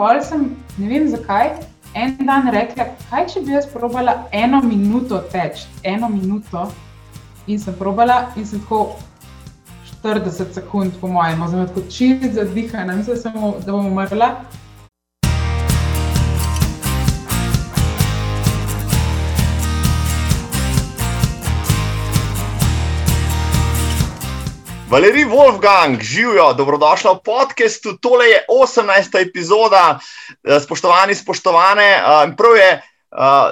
pol sem, ne vem zakaj, en dan rekla, kaj če bi jaz probala eno minuto teči, eno minuto. In sem probala, in sem tako 40 sekund, po mojem, zelo tako čist zadihana, mislim, samo, da bom umrla. Valerij Wolfgang, živijo, dobrodošla v podkastu. Tole je 18. epizoda, eh, spoštovani, spoštovane. Eh, prav je, eh,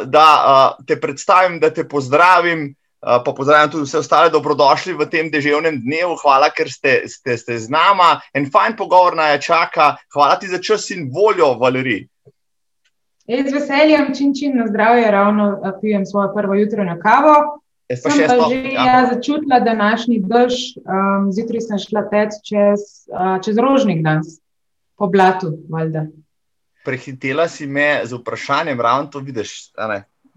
da te predstavim, da te pozdravim, pa pozdravim tudi vse ostale, dobrodošli v tem deževnem dnevu. Hvala, ker ste, ste, ste z nama. En fajn pogovor naj čaka. Hvala ti za čas in voljo, Valerij. Z veseljem, čim čim na zdravje, ravno pijem svojo prvo jutranjo kavo. Jaz sem pa že ja. Ja, začutila današnji dež, um, zjutraj sem šla teč čez, uh, čez rožnik danes, po blatu. Valjda. Prehitela si me z vprašanjem, ravno to vidiš.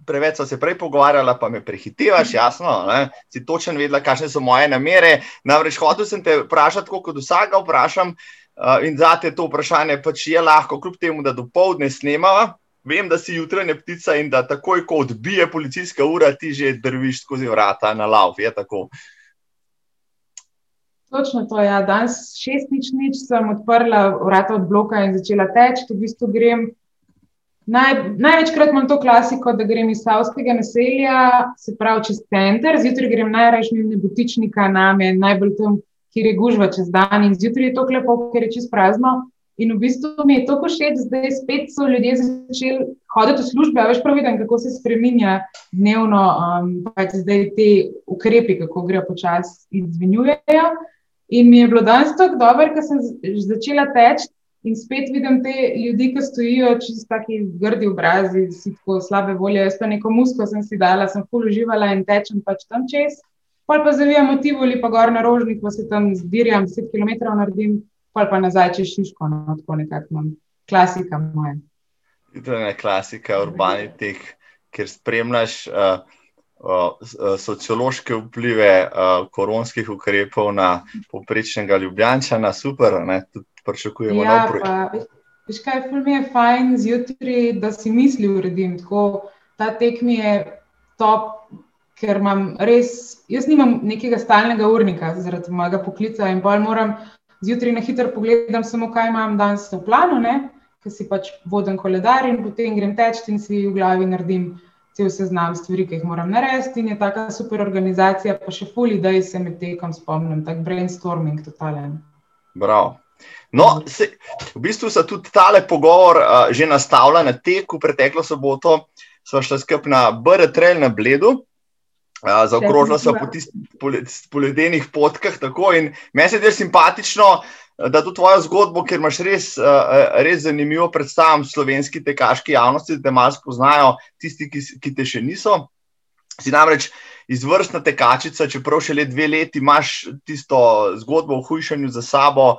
Preveč so se prej pogovarjala, pa me prehitevaš, jasno. Ne? Si točno vedela, kakšne so moje namere. Namreč hotel sem te vprašati, kot vsakega vprašam, uh, in za te to vprašanje pač je lahko, kljub temu, da do povdne snemava. Vem, da si jutranja ptica in da takoj, ko odbije policijska ura, ti že drviš skozi vrata na lav. Je tako. Točno to je. Ja. Danes šest nič, nič sem odprla vrata od bloka in začela teči. V bistvu grem. Naj, največkrat imam to klasiko, da grem iz Savskega naselja, se pravi čez center, zjutraj grem najraje mimo nebotičnika, name, najbolj tam, kjer je gužva čez dan in zjutraj je to lepo, ker je čez prazno. In v bistvu mi je to všeč, da spet so ljudje začeli hoditi v službe. Veš, prav vidim, kako se spremenja dnevno, um, pač zdaj te ukrepi, kako grejo počasi izvinjujejo. In mi je bilo danes tako dobro, ker sem začela teči in spet vidim te ljudi, ki stojijo čisto taki grdi obrazi, si tako slabe volje. Jaz pa neko musko sem si dala, sem full uživala in tečem pač tam čez. Pol pa zavijam motivo ali pa gor na rožnik, pa se tam zdirjam, 10 km naredim pa pa nazaj čez Šiško, no, tako nekako imam klasika moja. To je klasika urbani teh, kjer spremljaš uh, uh, sociološke vplive uh, koronskih ukrepov na poprečnega ljubljančana, super, ne, tudi pričakujemo ja, nov projekt. Veš kaj, ful mi je fajn zjutraj, da si misli uredim, tako ta tek mi je top, ker imam res, jaz nimam nekega stalnega urnika zaradi mojega poklica in bolj moram zjutraj na hitro pogledam, samo kaj imam danes v planu, ker si pač vodim koledar in potem grem teč in si v glavi naredim cel seznam stvari, ki jih moram narediti. In je taka super organizacija, pa še fuli, da se med tekom spomnim, tak brainstorming totalen. Bravo. No, se, v bistvu se tudi tale pogovor uh, že nastavlja na teku, preteklo soboto smo šli skupaj na BR-trail na Bledu. Zaokrožila so po tistih poledenih potkah. Meni se zdi simpatično, da to tvojo zgodbo, ker imaš res, res zanimivo predstavljam slovenski tekaški javnosti, da te malo spoznajo tisti, ki, ki te še niso. Si namreč izvrstna tekačica, čeprav še le dve leti imaš tisto zgodbo o hujšanju za sabo,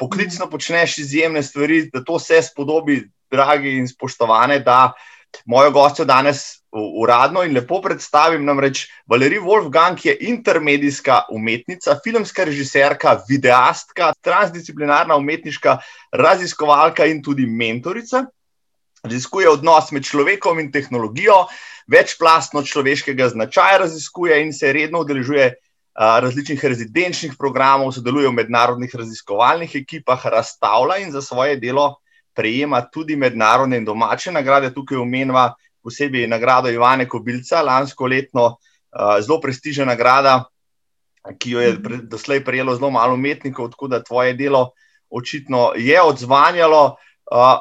poklicno počneš izjemne stvari, da to vse spodobi, dragi in spoštovane, da mojo gostjo danes uradno in lepo predstavim. Namreč Valerij Wolfgang je intermedijska umetnica, filmska režiserka, videastka, transdisciplinarna umetniška raziskovalka in tudi mentorica. Raziskuje odnos med človekom in tehnologijo, večplastno človeškega značaja raziskuje in se redno udeležuje različnih rezidenčnih programov, sodeluje v mednarodnih raziskovalnih ekipah, razstavlja in za svoje delo prejema tudi mednarodne in domače nagrade. Tukaj omenjava posebej nagrado Ivana Kobilca, lansko letno uh, zelo prestižna nagrada, ki jo je pre, doslej prejelo zelo malo umetnikov, tako da tvoje delo očitno je odzvanjalo. Uh,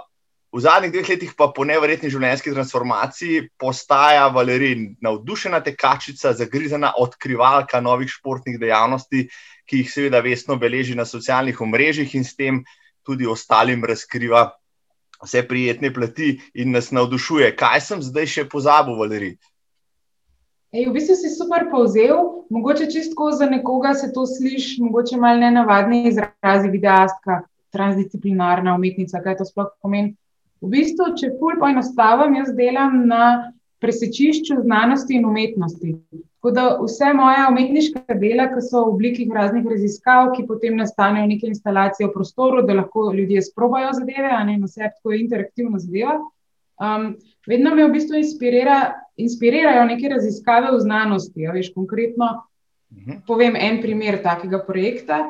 v zadnjih dveh letih pa po nevrjetni življenjski transformaciji postaja Valerij navdušena tekačica, zagrizena odkrivalka novih športnih dejavnosti, ki jih seveda vestno beleži na socialnih omrežjih in s tem tudi ostalim razkriva vse prijetne plati in nas navdušuje. Kaj sem zdaj še pozabil, Valerij? Ej, v bistvu si super povzel, mogoče čisto za nekoga se to sliši, mogoče malo ne navadni izrazi, videastka, transdisciplinarna umetnica, kaj to sploh pomeni. V bistvu, če pol poenostavim, jaz delam na presečišču znanosti in umetnosti. Tako da vse moje umetniške dela, ki so v obliki raznih raziskav, ki potem nastanejo neke instalacije v prostoru, da lahko ljudje sprobajo zadeve, a ne vse tako interaktivno zadeva. Um, vedno me v bistvu inspirira, inspirirajo neke raziskave v znanosti. Ja, veš, konkretno, uh mhm. povem en primer takega projekta.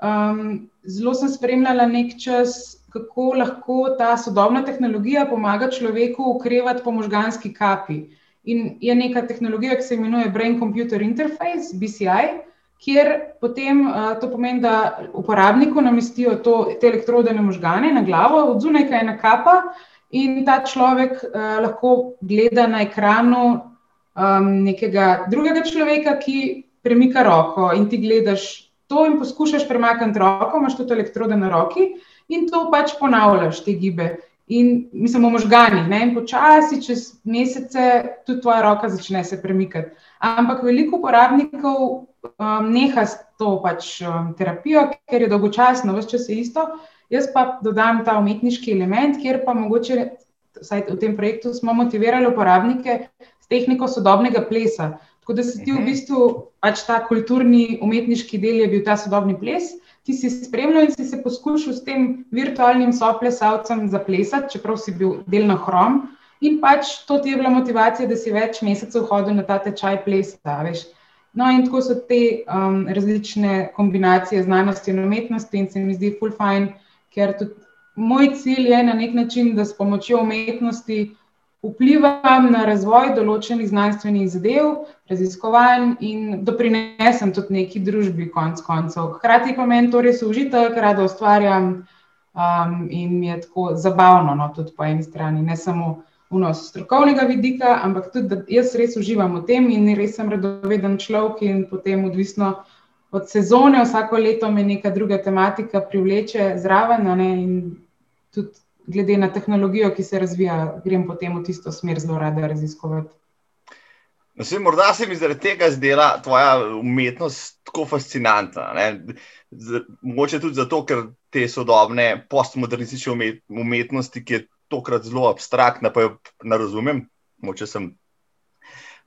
Um, zelo sem spremljala nek čas, kako lahko ta sodobna tehnologija pomaga človeku ukrevati po možganski kapi. In je neka tehnologija, ki se imenuje Brain Computer Interface, BCI, kjer potem uh, to pomeni, da uporabniku namestijo to, te elektrode na možgane, na glavo, od zunaj je ena kapa, in ta človek uh, lahko gleda na ekranu um, nekega drugega človeka, ki premika roko, in ti gledaš to in poskušaš premakniti roko, imaš tudi elektrode na roki in to pač ponavljaš, te gibe. In mi smo možgani, ne? in počasi, čez mesece, tudi tvoja roka začne se premikati. Ampak veliko uporabnikov um, neha s to pač, um, terapijo, ker je dolgočasno, vse čas je isto. Jaz pa dodam ta umetniški element, kjer pa mogoče, vsaj v tem projektu, smo motivirali uporabnike s tehniko sodobnega plesa. Tako da se ti v mhm. bistvu, pač ta kulturni umetniški del je bil ta sodobni ples ti si spremljal in si se poskušal s tem virtualnim soplesalcem zaplesati, čeprav si bil delno hrom. In pač to ti je bila motivacija, da si več mesecev hodil na ta tečaj plesa. No, in tako so te um, različne kombinacije znanosti in umetnosti, in se mi zdi full fine, ker tudi moj cilj je na nek način, da s pomočjo umetnosti vplivam na razvoj določenih znanstvenih zadev, raziskovanj in doprinesem tudi neki družbi, konc koncev. Hkrati pa meni to res užitek, rada ustvarjam um, in mi je tako zabavno, no, tudi po eni strani, ne samo vnos strokovnega vidika, ampak tudi, da jaz res uživam v tem in res sem radoveden človek in potem odvisno. Od sezone, vsako leto me neka druga tematika privleče zraven, ne, in tudi glede na tehnologijo, ki se razvija, grem potem v tisto smer zelo rada raziskovati. No, se, morda se mi zaradi tega zdela tvoja umetnost tako fascinantna. Z, mogoče tudi zato, ker te sodobne postmodernistične umetnosti, ki je tokrat zelo abstraktna, pa jo ne razumem. Mogoče sem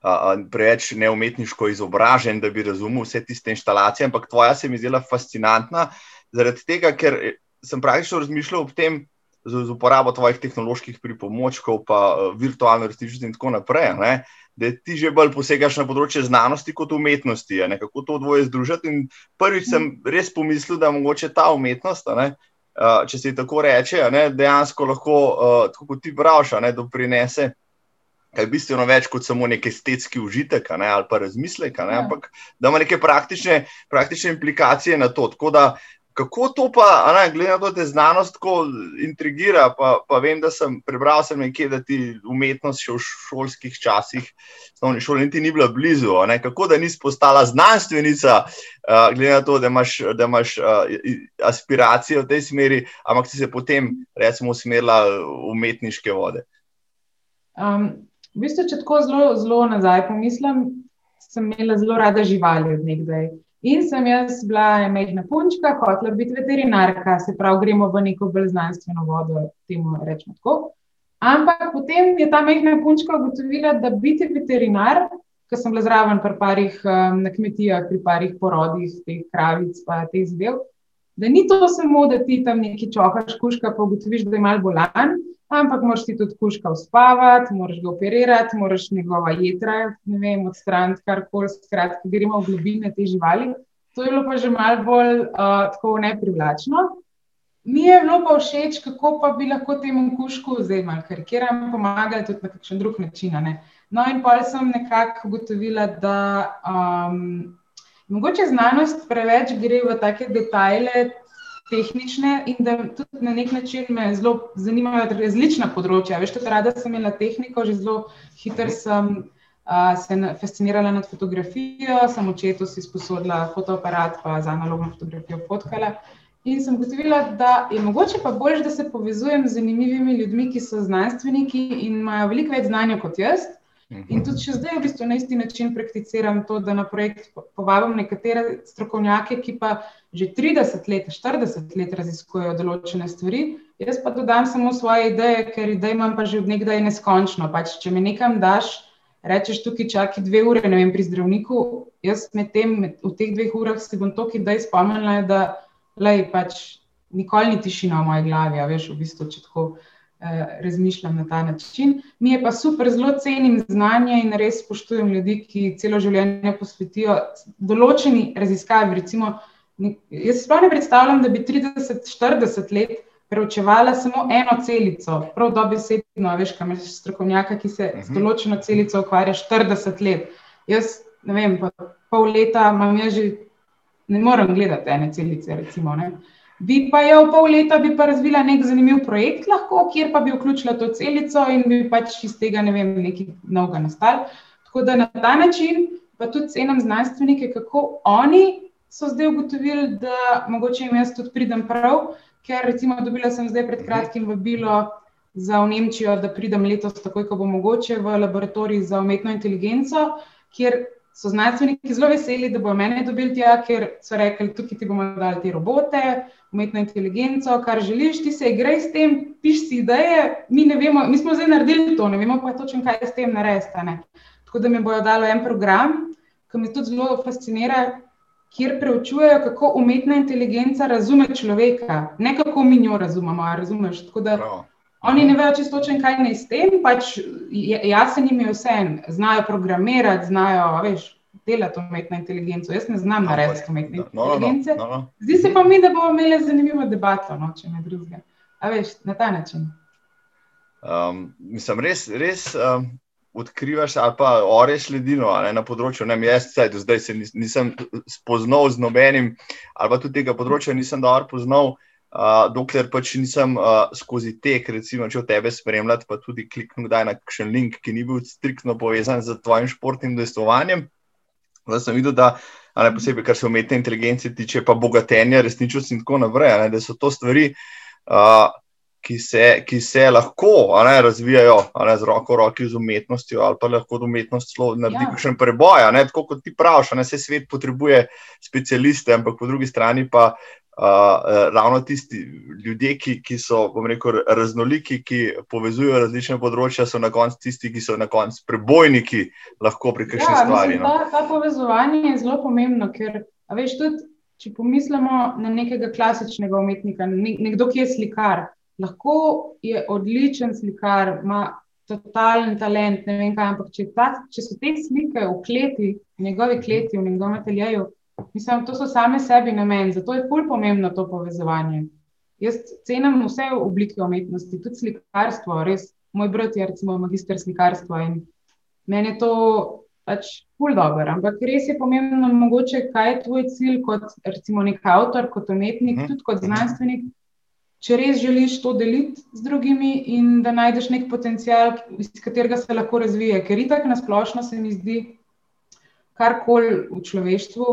a, preveč neumetniško izobražen, da bi razumel vse tiste instalacije, ampak tvoja se mi zdela fascinantna, zaradi tega, ker sem praktično razmišljal ob tem, z, z uporabo tvojih tehnoloških pripomočkov, pa uh, virtualno resničnost in tako naprej. Ne? Da ti že bolj posegaš na področje znanosti kot umetnosti, ne? kako to dvoje združiti. In prvič sem res pomislil, da mogoče ta umetnost, ne? uh, če se tako reče, ne? dejansko lahko, uh, tako kot ti praviš, doprinese. Kaj je bistveno več kot samo neki estetski užitek ne, ali pa razmislek, ne, ja. ampak da ima neke praktične, praktične implikacije na to. Tako da Kako to pa, ne, glede na to, da te znanost tako intrigira, pa, pa vem, da sem prebral sem nekje, da ti umetnost še v šolskih časih, osnovni šoli, niti ni bila blizu. Ne, kako da nisi postala znanstvenica, uh, glede na to, da imaš, da imaš uh, aspiracije v tej smeri, ampak si se potem, recimo, usmerila v umetniške vode. Um, v bistvu, če tako zelo, zelo nazaj pomislim, sem imela zelo rada živali od nekdaj. In sem jaz bila majhna punčka, hotela biti veterinarka, se pravi, gremo v neko bolj znanstveno vodo, temu rečemo tako. Ampak potem je ta majhna punčka ugotovila, da biti veterinar, ker sem bila zraven pri parih um, na kmetijah, pri parih porodih, teh kravic, pa teh zadev, da ni to samo, da ti tam neki čohaš, kuška, pa ugotoviš, da je mal bolan, ampak moraš ti tudi kuška uspavati, moraš ga operirati, moraš njegova jedra, ne vem, odstraniti karkoli, skratka, gremo v globine te živali. To je bilo pa že malo bolj uh, tako neprivlačno. Mi je bilo pa všeč, kako pa bi lahko temu kušku vzemali, ker kjeram pomagali tudi na kakšen drug način. Ne? No, in pa sem nekako ugotovila, da um, mogoče znanost preveč gre v take detajle, tehnične in da tudi na nek način me zelo zanimajo različna področja. Veš, tudi rada sem imela tehniko, že zelo hitro sem uh, se fascinirala nad fotografijo, sem očetu si sposodila fotoaparat, pa za analogno fotografijo fotkala. In sem ugotovila, da je mogoče pa bolj, da se povezujem z zanimivimi ljudmi, ki so znanstveniki in imajo veliko več znanja kot jaz. In tudi še zdaj, v bistvu, na isti način prakticiram to, da na projekt povabim nekatere strokovnjake, ki pa že 30 let, 40 let raziskujejo določene stvari. Jaz pa dodam samo svoje ideje, ker ideje imam pa že od nekdaj neskončno. Pač, če me nekam daš, rečeš tukaj čakaj dve ure, ne vem, pri zdravniku, jaz med tem, med, v teh dveh urah si bom to, ki da izpomnila, da lej, pač nikoli ni tišina v moji glavi, a veš, v bistvu, če tako eh, razmišljam na ta način. Mi je pa super, zelo cenim znanje in res spoštujem ljudi, ki celo življenje posvetijo določeni raziskavi. Recimo, jaz sploh ne predstavljam, da bi 30-40 let preučevala samo eno celico, prav dobesedno, veš, kam je strokovnjaka, ki se z mhm. določeno celico ukvarja 40 let. Jaz, ne vem, pa pol leta imam jaz že, ne morem gledati ene celice, recimo, ne. Bi pa jo v pol leta bi pa razvila nek zanimiv projekt lahko, kjer pa bi vključila to celico in bi pač iz tega, ne vem, nekaj novega nastal. Tako da na ta način pa tudi cenim znanstvenike, kako oni so zdaj ugotovili, da mogoče jim jaz tudi pridem prav, ker recimo dobila sem zdaj pred kratkim vabilo za v Nemčijo, da pridem letos, takoj, ko bo mogoče, v laboratorij za umetno inteligenco, kjer so znanstveniki zelo veseli, da bo mene dobili tja, ker so rekli, tukaj ti bomo dali te robote, umetno inteligenco, kar želiš, ti se igraj s tem, piš si ideje, mi ne vemo, mi smo zdaj naredili to, ne vemo pa točno, kaj s tem narediti. Tako da mi bojo dali en program, ki me tudi zelo fascinira, kjer preučujejo, kako umetna inteligenca razume človeka, ne kako mi njo razumemo. Razumeš? Tako da Prav. Oni ne vejo čisto, kaj naj s tem, pač jasen jim je vse, znajo programirati, znajo, veš. Delati umetno inteligenco. Jaz ne znam no, narediti umetne no, no, inteligence. No, no, no. Zdi se pa mi, da bomo imeli zanimivo debato, no, če ne drugega. A veš, na ta način. Um, mislim, res, res um, odkrivaš ali pa oreš ledino ne, na področju. Ne, jaz saj, do zdaj se nisem spoznal z nobenim, ali pa tudi tega področja nisem dobro poznal, uh, dokler pač nisem uh, skozi tek, recimo, če tebe spremljati, pa tudi kliknil kdaj na kakšen link, ki ni bil striktno povezan z tvojim športnim dejstvovanjem. Da sem videl, da ne posebej, kar se umetne inteligence tiče, pa bogatenja, resničnosti in tako naprej, ne, da so to stvari. Uh, ki se, ki se lahko ne, razvijajo ne, z roko v roki z umetnostjo, ali pa lahko umetnost naredi ja. še preboj. Tako kot ti praviš, da se svet potrebuje specialiste, ampak po drugi strani pa. Uh, ravno tisti ljudje, ki, ki so rekel, raznoliki, ki povezujejo različne področja, so na koncu tisti, ki so na koncu prebojniki, lahko pri kakšni ja, stvari. No. Ta, ta povezovanje je zelo pomembno, ker veš, tudi, če pomislimo na nekega klasičnega umetnika, nekdo, ki je slikar, lahko je odličen slikar, ima totalen talent, ne vem kaj, ampak če, ta, če so te slike v kleti, v njegovi kleti, v njegovem ateljeju, mislim, to so same sebi namen, zato je bolj pomembno to povezovanje. Jaz cenim vse oblike umetnosti, tudi slikarstvo, res. Moj brat je recimo magister slikarstva in meni je to pač pol dobro. Ampak res je pomembno, mogoče, kaj je tvoj cilj kot recimo nek avtor, kot umetnik, mhm. tudi kot znanstvenik če res želiš to deliti z drugimi in da najdeš nek potencial, iz katerega se lahko razvije. Ker itak na splošno se mi zdi, karkoli v človeštvu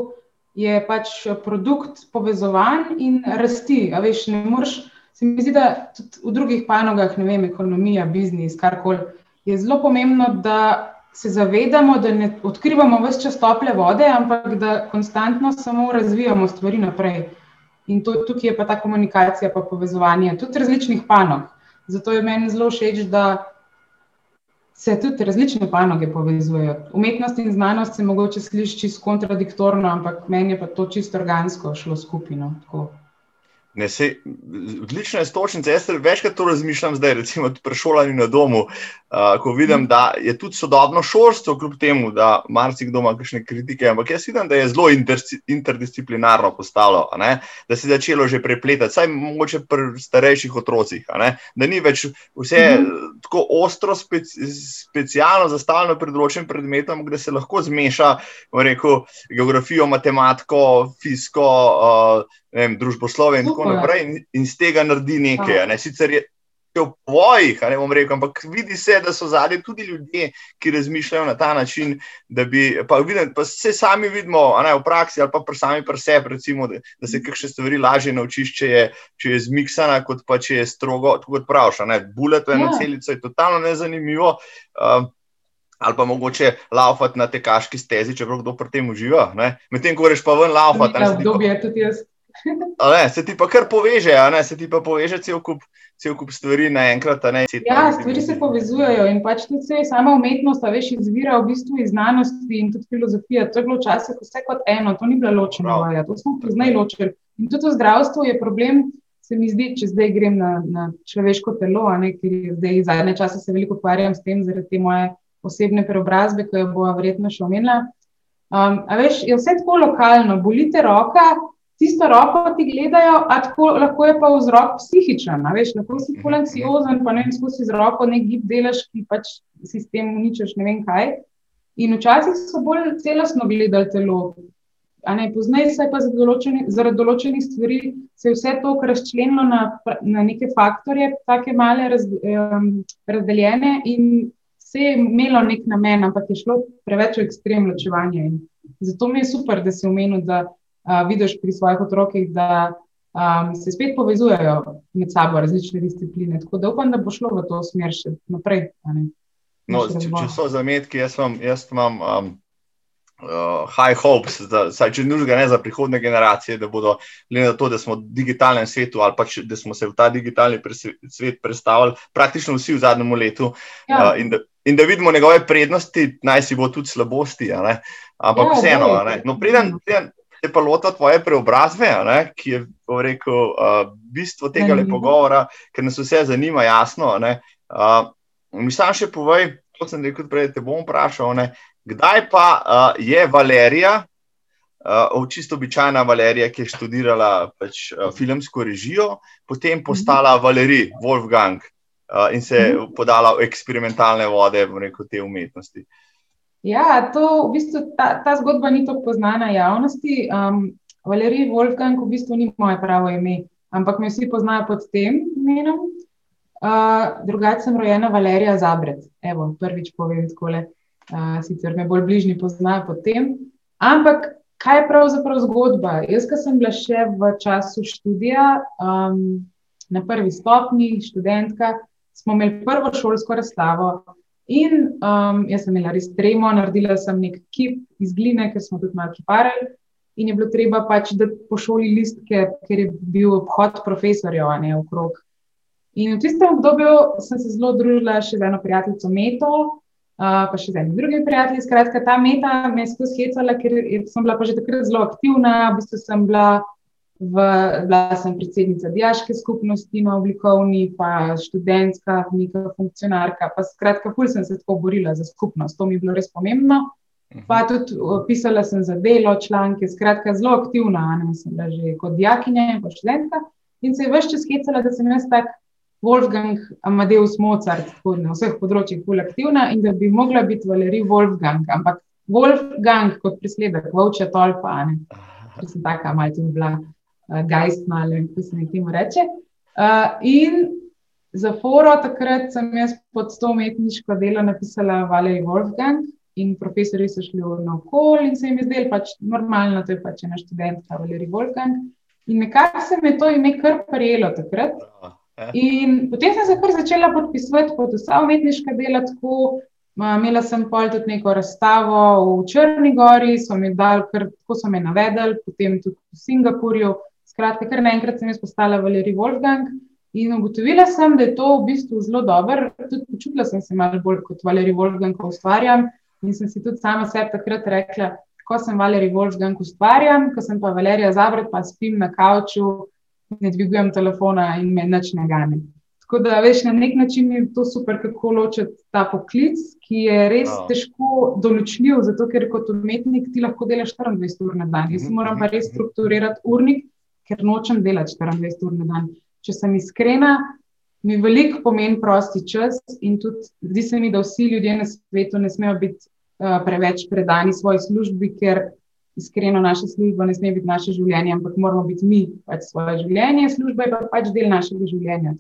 je pač produkt povezovanj in rasti. A veš, ne moreš. Se mi zdi, da tudi v drugih panogah, ne vem, ekonomija, biznis, karkoli, je zelo pomembno, da se zavedamo, da ne odkrivamo vse čas tople vode, ampak da konstantno samo razvijamo stvari naprej. In to, tukaj je pa ta komunikacija, pa povezovanje tudi različnih panog. Zato je meni zelo všeč, da se tudi različne panoge povezujejo. Umetnost in znanost se mogoče sliši čisto kontradiktorno, ampak meni je pa to čisto organsko šlo skupino. Tako. Ne, se, odlična je stočnica. Jaz večkrat to razmišljam zdaj, recimo pri šolanju na domu, uh, ko vidim, mm. da je tudi sodobno šolstvo, kljub temu, da marsikdo ima kakšne kritike, ampak jaz vidim, da je zelo inter, interdisciplinarno postalo, da se je začelo že prepletati, saj mogoče pri starejših otrocih, da ni več vse mm -hmm. tako ostro, speci, specialno zastavljeno pred določenim predmetom, da se lahko zmeša rekel, geografijo, matematiko, fiziko. Uh, vem, družboslovje in tako naprej, in, in z tega naredi nekaj. Ne? Sicer je v vojih, ne bom rekel, ampak vidi se, da so zadnji tudi ljudje, ki razmišljajo na ta način, da bi, pa, vidim, pa se sami vidimo, ne, v praksi ali pa pri sami pri sebi, recimo, da, da se kakšne stvari lažje naučiš, če je, če je zmiksana, kot pa če je strogo, kot praviš. Bulet v eno ja. celico je totalno nezanimivo. Uh, Ali pa mogoče laufati na tekaški stezi, če kdo pri tem uživa. Medtem ko greš pa ven laufati. Ja, bi je tudi jaz. Ne, se ti pa kar poveže, se ti pa poveže cel kup, cel kup stvari naenkrat. Ja, stvari se povezujejo in pač tudi se sama umetnost, a veš, izvira v bistvu iz znanosti in tudi filozofija. To je bilo včasih vse kot eno, to ni bilo ločeno, vaja, to smo poznaj ločili. In tudi v zdravstvu je problem, se mi zdi, če zdaj grem na, na človeško telo, ne, ker zdaj zadnje čase se veliko ukvarjam s tem, zaradi te moje osebne preobrazbe, ki jo bo verjetno še omenila. Um, a veš, je vse tako lokalno, bolite roka, tisto roko ti gledajo, a tako lahko je pa vzrok psihičen. Veš, lahko si pol anksiozen, pa ne vem, skozi z roko nek gib delaš, ki pač sistem uničeš, ne vem kaj. In včasih so bolj celostno gledali telo. Poznaj se pa določeni, zaradi določenih stvari, se je vse to razčlenilo na, na neke faktorje, tako male raz, um, razdeljene, in se je imelo nek namen, ampak je šlo preveč v ekstrem ločevanja. Zato mi je super, da si omenil, da uh, vidiš pri svojih otrokih, da um, se spet povezujejo med sabo različne discipline. Tako da upam, da bo šlo v to smer še naprej. No, če, če so zametki, jaz, vam, jaz imam. Um... Uh, high hopes, da, saj, če nužga ne za prihodne generacije, da bodo, glede na to, da smo v digitalnem svetu ali pač, da smo se v ta digitalni svet predstavili, praktično vsi v zadnjem letu ja. uh, in, da, in da vidimo njegove prednosti, naj si bo tudi slabosti. Ampak ja, vseeno, no, preden se pa lota tvoje preobrazbe, ki je rekel, uh, bistvo tega ja, pogovora, ker nas vse zanima, jasno. Uh, mi sam še povej, kot sem rekel, prej te bom vprašal, ne, kdaj pa uh, je Valerija. Uh, čisto običajna Valerija, ki je študirala pač, uh, filmsko režijo, potem postala Valerija Wolfgang, uh, in se mhm. podala v eksperimentalne vode, v neko te umetnosti. Ja, to, v bistvu, ta, ta zgodba ni tako poznana javnosti. Um, Valerij Wolfgang v bistvu ni moje pravo ime, ampak me vsi poznajo pod tem imenom. Uh, drugače sem rojena Valerija Zabred. Evo, prvič povem tako, uh, sicer me bolj bližnji poznajo pod tem. Ampak kaj je pravzaprav zgodba? Jaz, ki sem bila še v času študija um, na prvi stopni, študentka, smo imeli prvo šolsko razstavo. In um, jaz sem imela res tremo, naredila sem nek kip iz gline, ker smo tudi malo kiparili. In je bilo treba pač, da po šoli listke, ker je bil obhod profesorjev, ne okrog. In v tistem obdobju sem se zelo družila še z eno prijateljico Meto, uh, pa še z enimi drugimi prijatelji. Skratka, ta Meta me je skozi hecala, ker sem bila pa že takrat zelo aktivna, v bistvu sem bila V, bila sem predsednica diaške skupnosti na oblikovni, pa študentska, neka funkcionarka. Pa skratka, ful sem se tako borila za skupnost, to mi je bilo res pomembno. Mhm. Pa tudi pisala sem za delo, članke, skratka, zelo aktivna, ne sem bila že kot diakinja in študentka. In se je vse čas skecala, da sem jaz tak Wolfgang Amadeus Mozart, tako na vseh področjih, ful aktivna in da bi mogla biti Valerij Wolfgang, ampak Wolfgang kot prisledek, vauče tolpa, ne. Ker sem taka malce bila uh, Geistma ali kako se nekaj reče. Uh, in za foro takrat sem jaz pod to umetniško delo napisala Valerij Wolfgang. In profesori so šli na okol, in se jim je zdelo pač normalno, da je pač ena študentka, Valerij Wolfgang. In nekako se mi je to ime kar prijelo takrat. In potem sem se kar začela podpisovati pod vsa umetniška dela, tako imela sem pol tudi neko razstavo v Črni Gori, so mi dali, kar, tako so me navedli, potem tudi v Singapurju. Skratka, kar naenkrat sem jaz postala Valerij Wolfgang in ugotovila sem, da je to v bistvu zelo dobro. Tudi počutila sem se malo bolj kot Valerij Wolfgang, ko ustvarjam. In sem si tudi sama sebi takrat rekla, ko sem Valerij Wolfgang ustvarjam, ko sem pa Valerija Zabred, pa spim na kavču, ne dvigujem telefona in me nič ne gane. Tako da, veš, na nek način je to super, kako ločiti ta poklic, ki je res oh. težko določljiv, zato ker kot umetnik ti lahko delaš 24 ur na dan. Jaz moram pa res strukturirati urnik, ker nočem delati 24 ur na dan. Če sem iskrena, mi veliko pomeni prosti čas in tudi zdi se mi, da vsi ljudje na svetu ne smejo biti uh, preveč predani svoji službi, ker iskreno naša služba ne sme biti naše življenje, ampak moramo biti mi pač svoje življenje, služba je pa pač del našega življenja.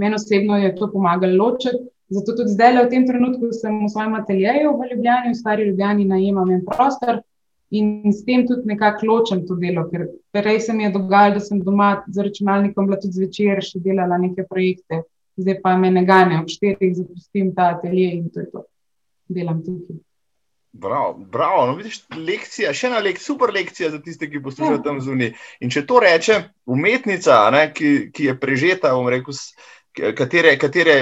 Meni osebno je to pomagalo ločiti. Zato tudi zdaj, v tem trenutku, sem v svojem ateljeju v Ljubljani, v Stari Ljubljani, najemam en prostor, in s tem tudi nekako ločem to delo, ker prej se mi je dogajalo, da sem doma za računalnikom, bila tudi zvečer še delala neke projekte, zdaj pa me ne gane, ob štirih zapustim ta atelje in to je to, delam tukaj. Bravo, bravo. No, vidiš, lekcija, še ena lek, super lekcija za tiste, ki poslušajo tam zunaj. In če to reče umetnica, ne, ki, ki je prežeta, bom rekel, katere, katere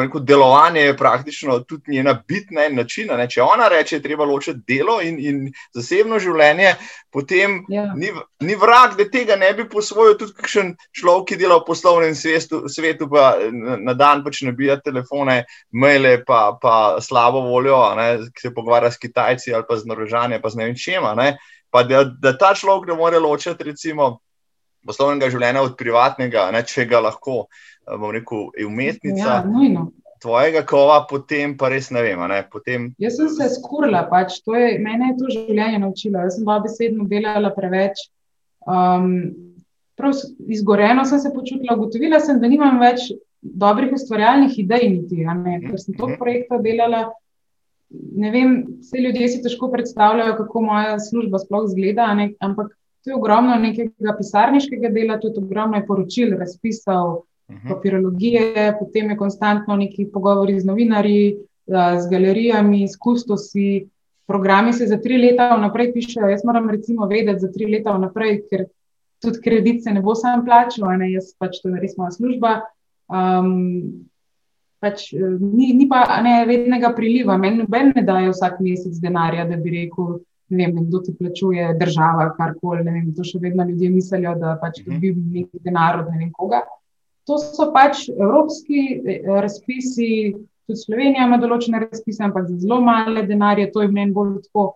rekel, delovanje je praktično tudi njena bitna in načina. Ne? Če ona reče, da je treba ločiti delo in, in zasebno življenje, potem ja. ni, ni vrag, da tega ne bi posvojil tudi kakšen človek, ki dela v poslovnem svetu, svetu pa na dan pač nabija telefone, maile, pa, pa slabo voljo, ne? ki se pogovarja s Kitajci ali pa z Norožanjem, pa z ne vem čema. Ne? Pa da, da ta človek ne more ločiti, recimo, poslovnega življenja od privatnega, ne? če ga lahko bom rekel, je umetnica. Ja, Tvojega kova, potem pa res ne vem. Ne? Potem... Jaz sem se skurila, pač, je, mene je to življenje naučilo. Jaz sem pa besedno delala preveč. Um, izgoreno sem se počutila, ugotovila sem, da nimam več dobrih ustvarjalnih idej, niti, ker sem to mhm. projekta delala. Ne vem, vse ljudje si težko predstavljajo, kako moja služba sploh izgleda, ampak to je ogromno nekega pisarniškega dela, tudi ogromno poročil, razpisov. Papirologije, potem je konstantno neki pogovori z novinarji, z galerijami, s kustosi. Programi se za tri leta vnaprej pišejo. Jaz moram recimo vedeti za tri leta vnaprej, ker tudi kredit se ne bo sam plačal, ne jaz pač to je res moja služba. Um, pač, ni, ni pa ne vednega priliva, meni noben ne daje vsak mesec denarja, da bi rekel, ne vem, kdo ti plačuje, država, karkoli. To še vedno ljudje mislijo, da pač mhm. dobi nekaj denar od ne vem koga. To so pač evropski eh, razpisi, tudi Slovenija ima določene razpise, ampak za zelo male denarje. To je meni bolj tako,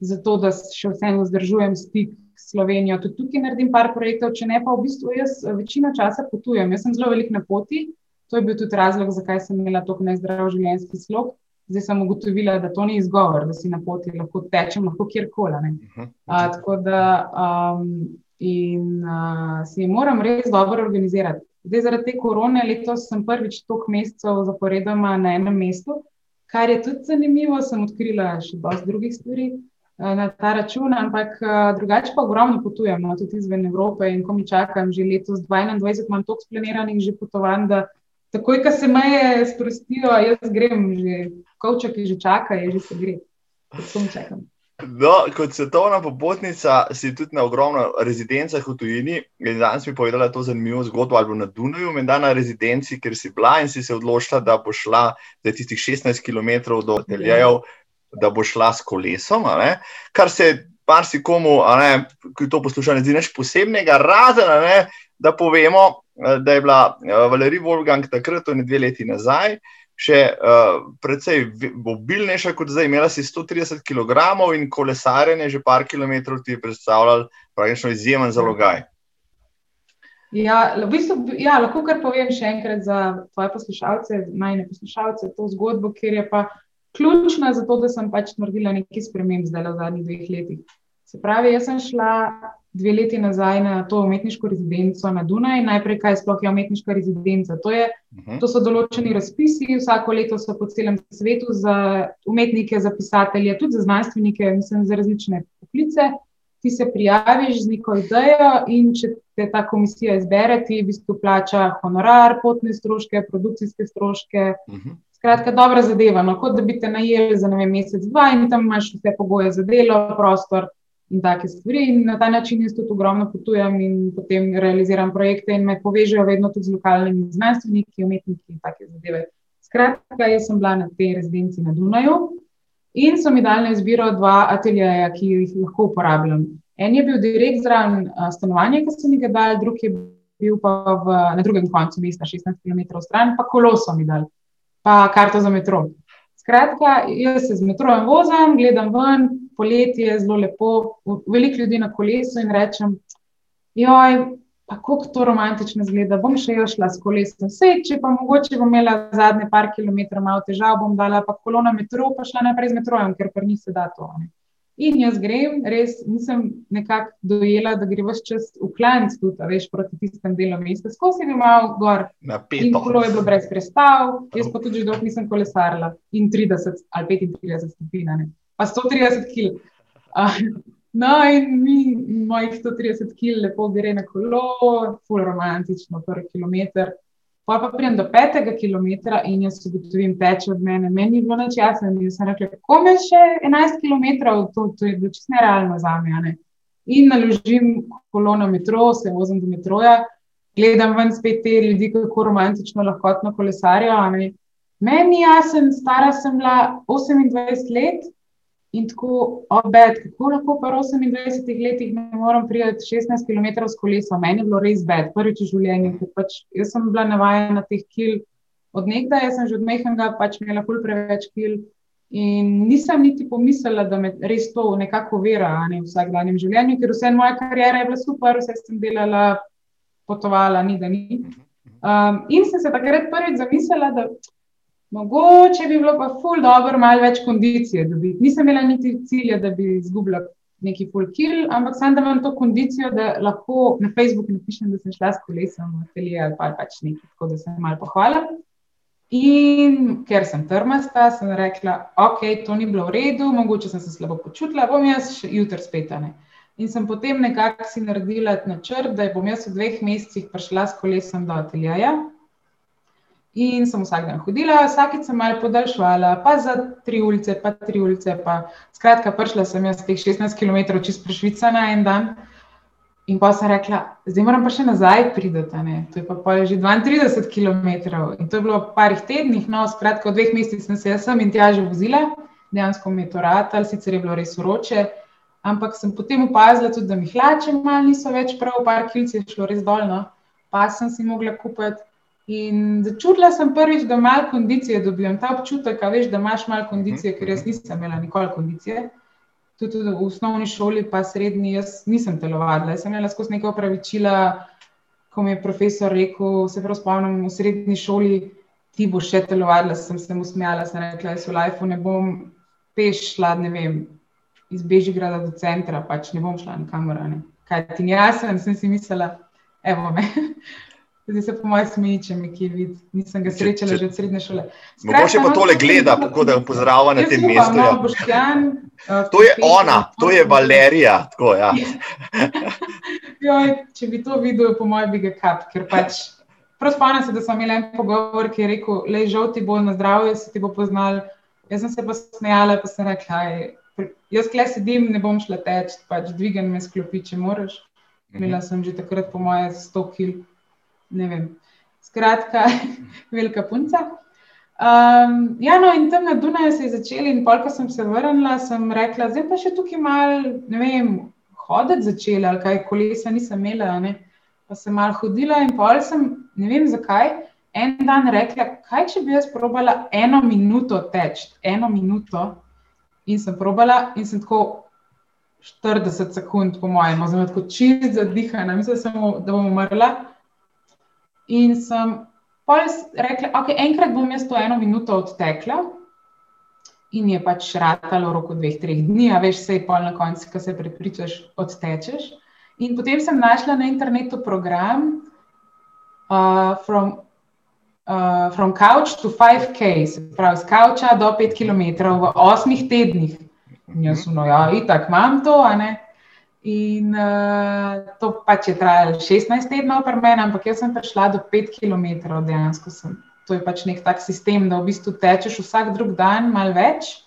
zato da še vseeno vzdržujem stik s Slovenijo. Tudi tukaj naredim par projektov, če ne pa v bistvu jaz večino časa potujem. Jaz sem zelo velik na poti, to je bil tudi razlog, zakaj sem imela tako nezdrav življenjski slog. Zdaj sem ugotovila, da to ni izgovor, da si na poti lahko tečem, lahko kjerkoli. Uh. Tako da um, in, uh, si moram res dobro organizirati. Zdaj, zaradi te korone, letos sem prvič toliko mesecev zaporedoma na enem mestu, kar je tudi zanimivo. Sem odkrila še dosti drugih stvari uh, na ta račun, ampak uh, drugače pa ogromno potujem, no, tudi izven Evrope in ko mi čakam, že letos 2021 imam toliko splaniranih že potovanj, da takoj, ko se meje sprostijo, jaz grem že, kovček je že čaka, je že se gre. Tako mi čakam. No, kot svetovna popotnica si tudi na ogromno rezidencah v tujini. Danes mi povedala to zanimivo zgodbo ali na Dunaju, menda na rezidenci, ker si bila in si se odločila, da bo šla za tistih 16 km do Teljev, da bo šla s kolesom. Kar se marsikomu, ki to posluša, ne zdi nič posebnega, razen da povemo, da je bila eh, Valerija Wolfgang takrat, to je dve leti nazaj še uh, precej mobilnejša kot zdaj. Imela si 130 kg in kolesarjenje že par kilometrov ti je predstavljalo praktično izjemen zalogaj. Ja, v bistvu, ja, lahko kar povem še enkrat za tvoje poslušalce, najne poslušalce, to zgodbo, ker je pa ključna za to, da sem pač naredila nekaj sprememb zdaj v zadnjih dveh letih. Se pravi, jaz sem šla dve leti nazaj na to umetniško rezidenco na Dunaju. Najprej, kaj sploh je umetniška rezidenca? To, je, mhm. to so določeni razpisi, vsako leto so po celem svetu za umetnike, za pisatelje, tudi za znanstvenike, mislim, za različne poklice. Ti se prijaviš z neko idejo, in če te ta komisija izbere, ti v bistvu plača honorar, potne stroške, produkcijske stroške. Uh mhm. -huh. Skratka, dobra zadeva. No, kot da bi te najeli za vem, mesec, dva in tam imaš vse pogoje za delo, prostor, in take stvari. In na ta način jaz tudi ogromno potujem in potem realiziram projekte in me povežejo vedno tudi z lokalnimi znanstveniki, umetniki in take zadeve. Skratka, jaz sem bila na tej rezidenci na Dunaju in so mi dali na izbiro dva ateljeja, ki jih lahko uporabljam. En je bil direkt zraven stanovanja, ki so mi ga dali, drug je bil pa v, na drugem koncu mesta, 16 km stran, pa kolo so mi dali, pa karto za metro. Skratka, jaz se z metrojem vozim, gledam ven, poletje je zelo lepo, veliko ljudi na kolesu in rečem, joj, pa kako to romantično zgleda, bom še jo šla s kolesom. Vse, če pa mogoče bom imela zadnje par kilometrov malo težav, bom dala pa kolo na metro, pa šla naprej z metrojem, ker pa ni se da to. Ne. In jaz grem, res nisem nekako dojela, da gre vse čas v klanc, tudi veš, proti tistem delu mesta. Skozi je bil malo gor. In kolo je bilo brez prestav, jaz pa tudi dolgo nisem kolesarila. In 30 ali 35 stopinj pa 130 kg. No, in mi, mojih 130 kg, lepo gre na kolo, full romantično, prvi kilometr. Pa pa pridem do petega kilometra in jaz ugotovim, teče od mene. Meni je bilo noč jasno, in sem rekel, kako me še 11 km, to, to je bilo čisto nerealno za me. In naložim kolono metro, se vozim do metroja, gledam ven spet te ljudi, kako romantično lahko kolesarijo. Meni je jasen, stara sem bila 28 let In tako obed, kako lahko pa v 28 letih ne morem priti 16 km s kolesom. Meni je bilo res bed, prvič v življenju. Pač jaz sem bila navajena na teh kil od nekdaj, jaz sem že od mehnega pač imela kul preveč kil. In nisem niti pomislila, da me res to nekako vera ne, v vsakdanjem življenju, ker vse moja karijera je bila super, vse sem delala, potovala, ni da ni. Um, in sem se takrat prvič zamislila, da Mogoče bi bilo pa ful dobro malo več kondicije dobiti. Nisem imela niti cilja, da bi izgubila neki full kill, ampak sem da imam to kondicijo, da lahko na Facebooku napišem, da sem šla s kolesom v atelje ali pa pač nekaj, tako da se malo pohvalim. In ker sem trmasta, sem rekla, ok, to ni bilo v redu, mogoče sem se slabo počutila, bom jaz jutri spet. Ne? In sem potem nekako si naredila načrt, da bom jaz v dveh mesecih prišla s kolesom do ateljeja. In sem vsak dan hodila, vsakeč sem malo podaljšvala, pa za tri ulice, pa tri ulice. Pa. Skratka, prišla sem jaz teh 16 km čez Prešvica na en dan. In pa sem rekla, zdaj moram pa še nazaj priti. To je pa že 32 km. In to je bilo v parih tednih, no, skratka, v dveh mesecih sem se sem in tja že vozila, dejansko mi je to rad, sicer je bilo res uroče. Ampak sem potem opazila tudi, da mi hlače malo niso več prav, par kilci je šlo res dolno, pa sem si mogla kupiti. In začutila sem prvič, da malo kondicije dobivam. Ta občutek, veš, da imaš malo kondicije, ker jaz nisem imela nikoli kondicije. Tudi v osnovni šoli, pa srednji, jaz nisem telovadila. Jaz sem imela skozi nekaj opravičila, ko mi je profesor rekel, se prav spomnim, v srednji šoli ti boš še telovadila, sem se mu smejala, sem rekla, jaz v lifeu ne bom peš šla, ne vem, iz Bežigrada do centra, pač ne bom šla nikamor. Kaj ti ni jasno, sem si mislila, evo me. Zdaj se po mojem smeji, če me kje vidi. Nisem ga srečala že od srednje šole. Mogoče pa no, tole gleda, tako da pozdravlja na tem mestu. No, ja. Boštjan, uh, to je ona, to je Valerija. Tako, ja. Joj, če bi to videl, po mojem bi ga kap. Ker pač, prav spomnim se, da sem imel en pogovor, ki je rekel, le žal ti bo na zdravje, se ti bo poznal. Jaz sem se pa smejala, pa sem rekla, jaz kle sedim, ne bom šla teč, pač dvigam me sklopi, če moraš. Mhm. Imela sem že takrat po moje 100 kg ne vem. Skratka, velika punca. Um, ja, no, in tam na Dunaju se je začel, in pol, ko sem se vrnila, sem rekla, zdaj pa še tukaj malo, ne vem, hoditi začela, ali kaj kolesa nisem imela. Ne? Pa sem malo hodila in pol sem, ne vem zakaj, en dan rekla, kaj če bi jaz probala eno minuto teč, eno minuto. In sem probala, in sem tako 40 sekund, po mojem, zelo tako čist zadihana, mislim, sem, da bom umrla. In sem rekla, okay, enkrat bom jaz to eno minuto odtekla, in je pač ratalo v roku dveh, treh dni, a veš, se je pol na koncu, ki se prepričaš, odtečeš. In potem sem našla na internetu program uh, from, uh, from Couch to 5K, se pravi, z Coucha do 5 km v osmih tednih. In jaz sem, no, ja, itak imam to, a ne. In uh, to pač je trajalo 16 tednov, meni, ampak jaz sem prišla do 5 km dejansko. Sem. To je pač nek tak sistem, da v bistvu tečeš vsak drug dan, malo več.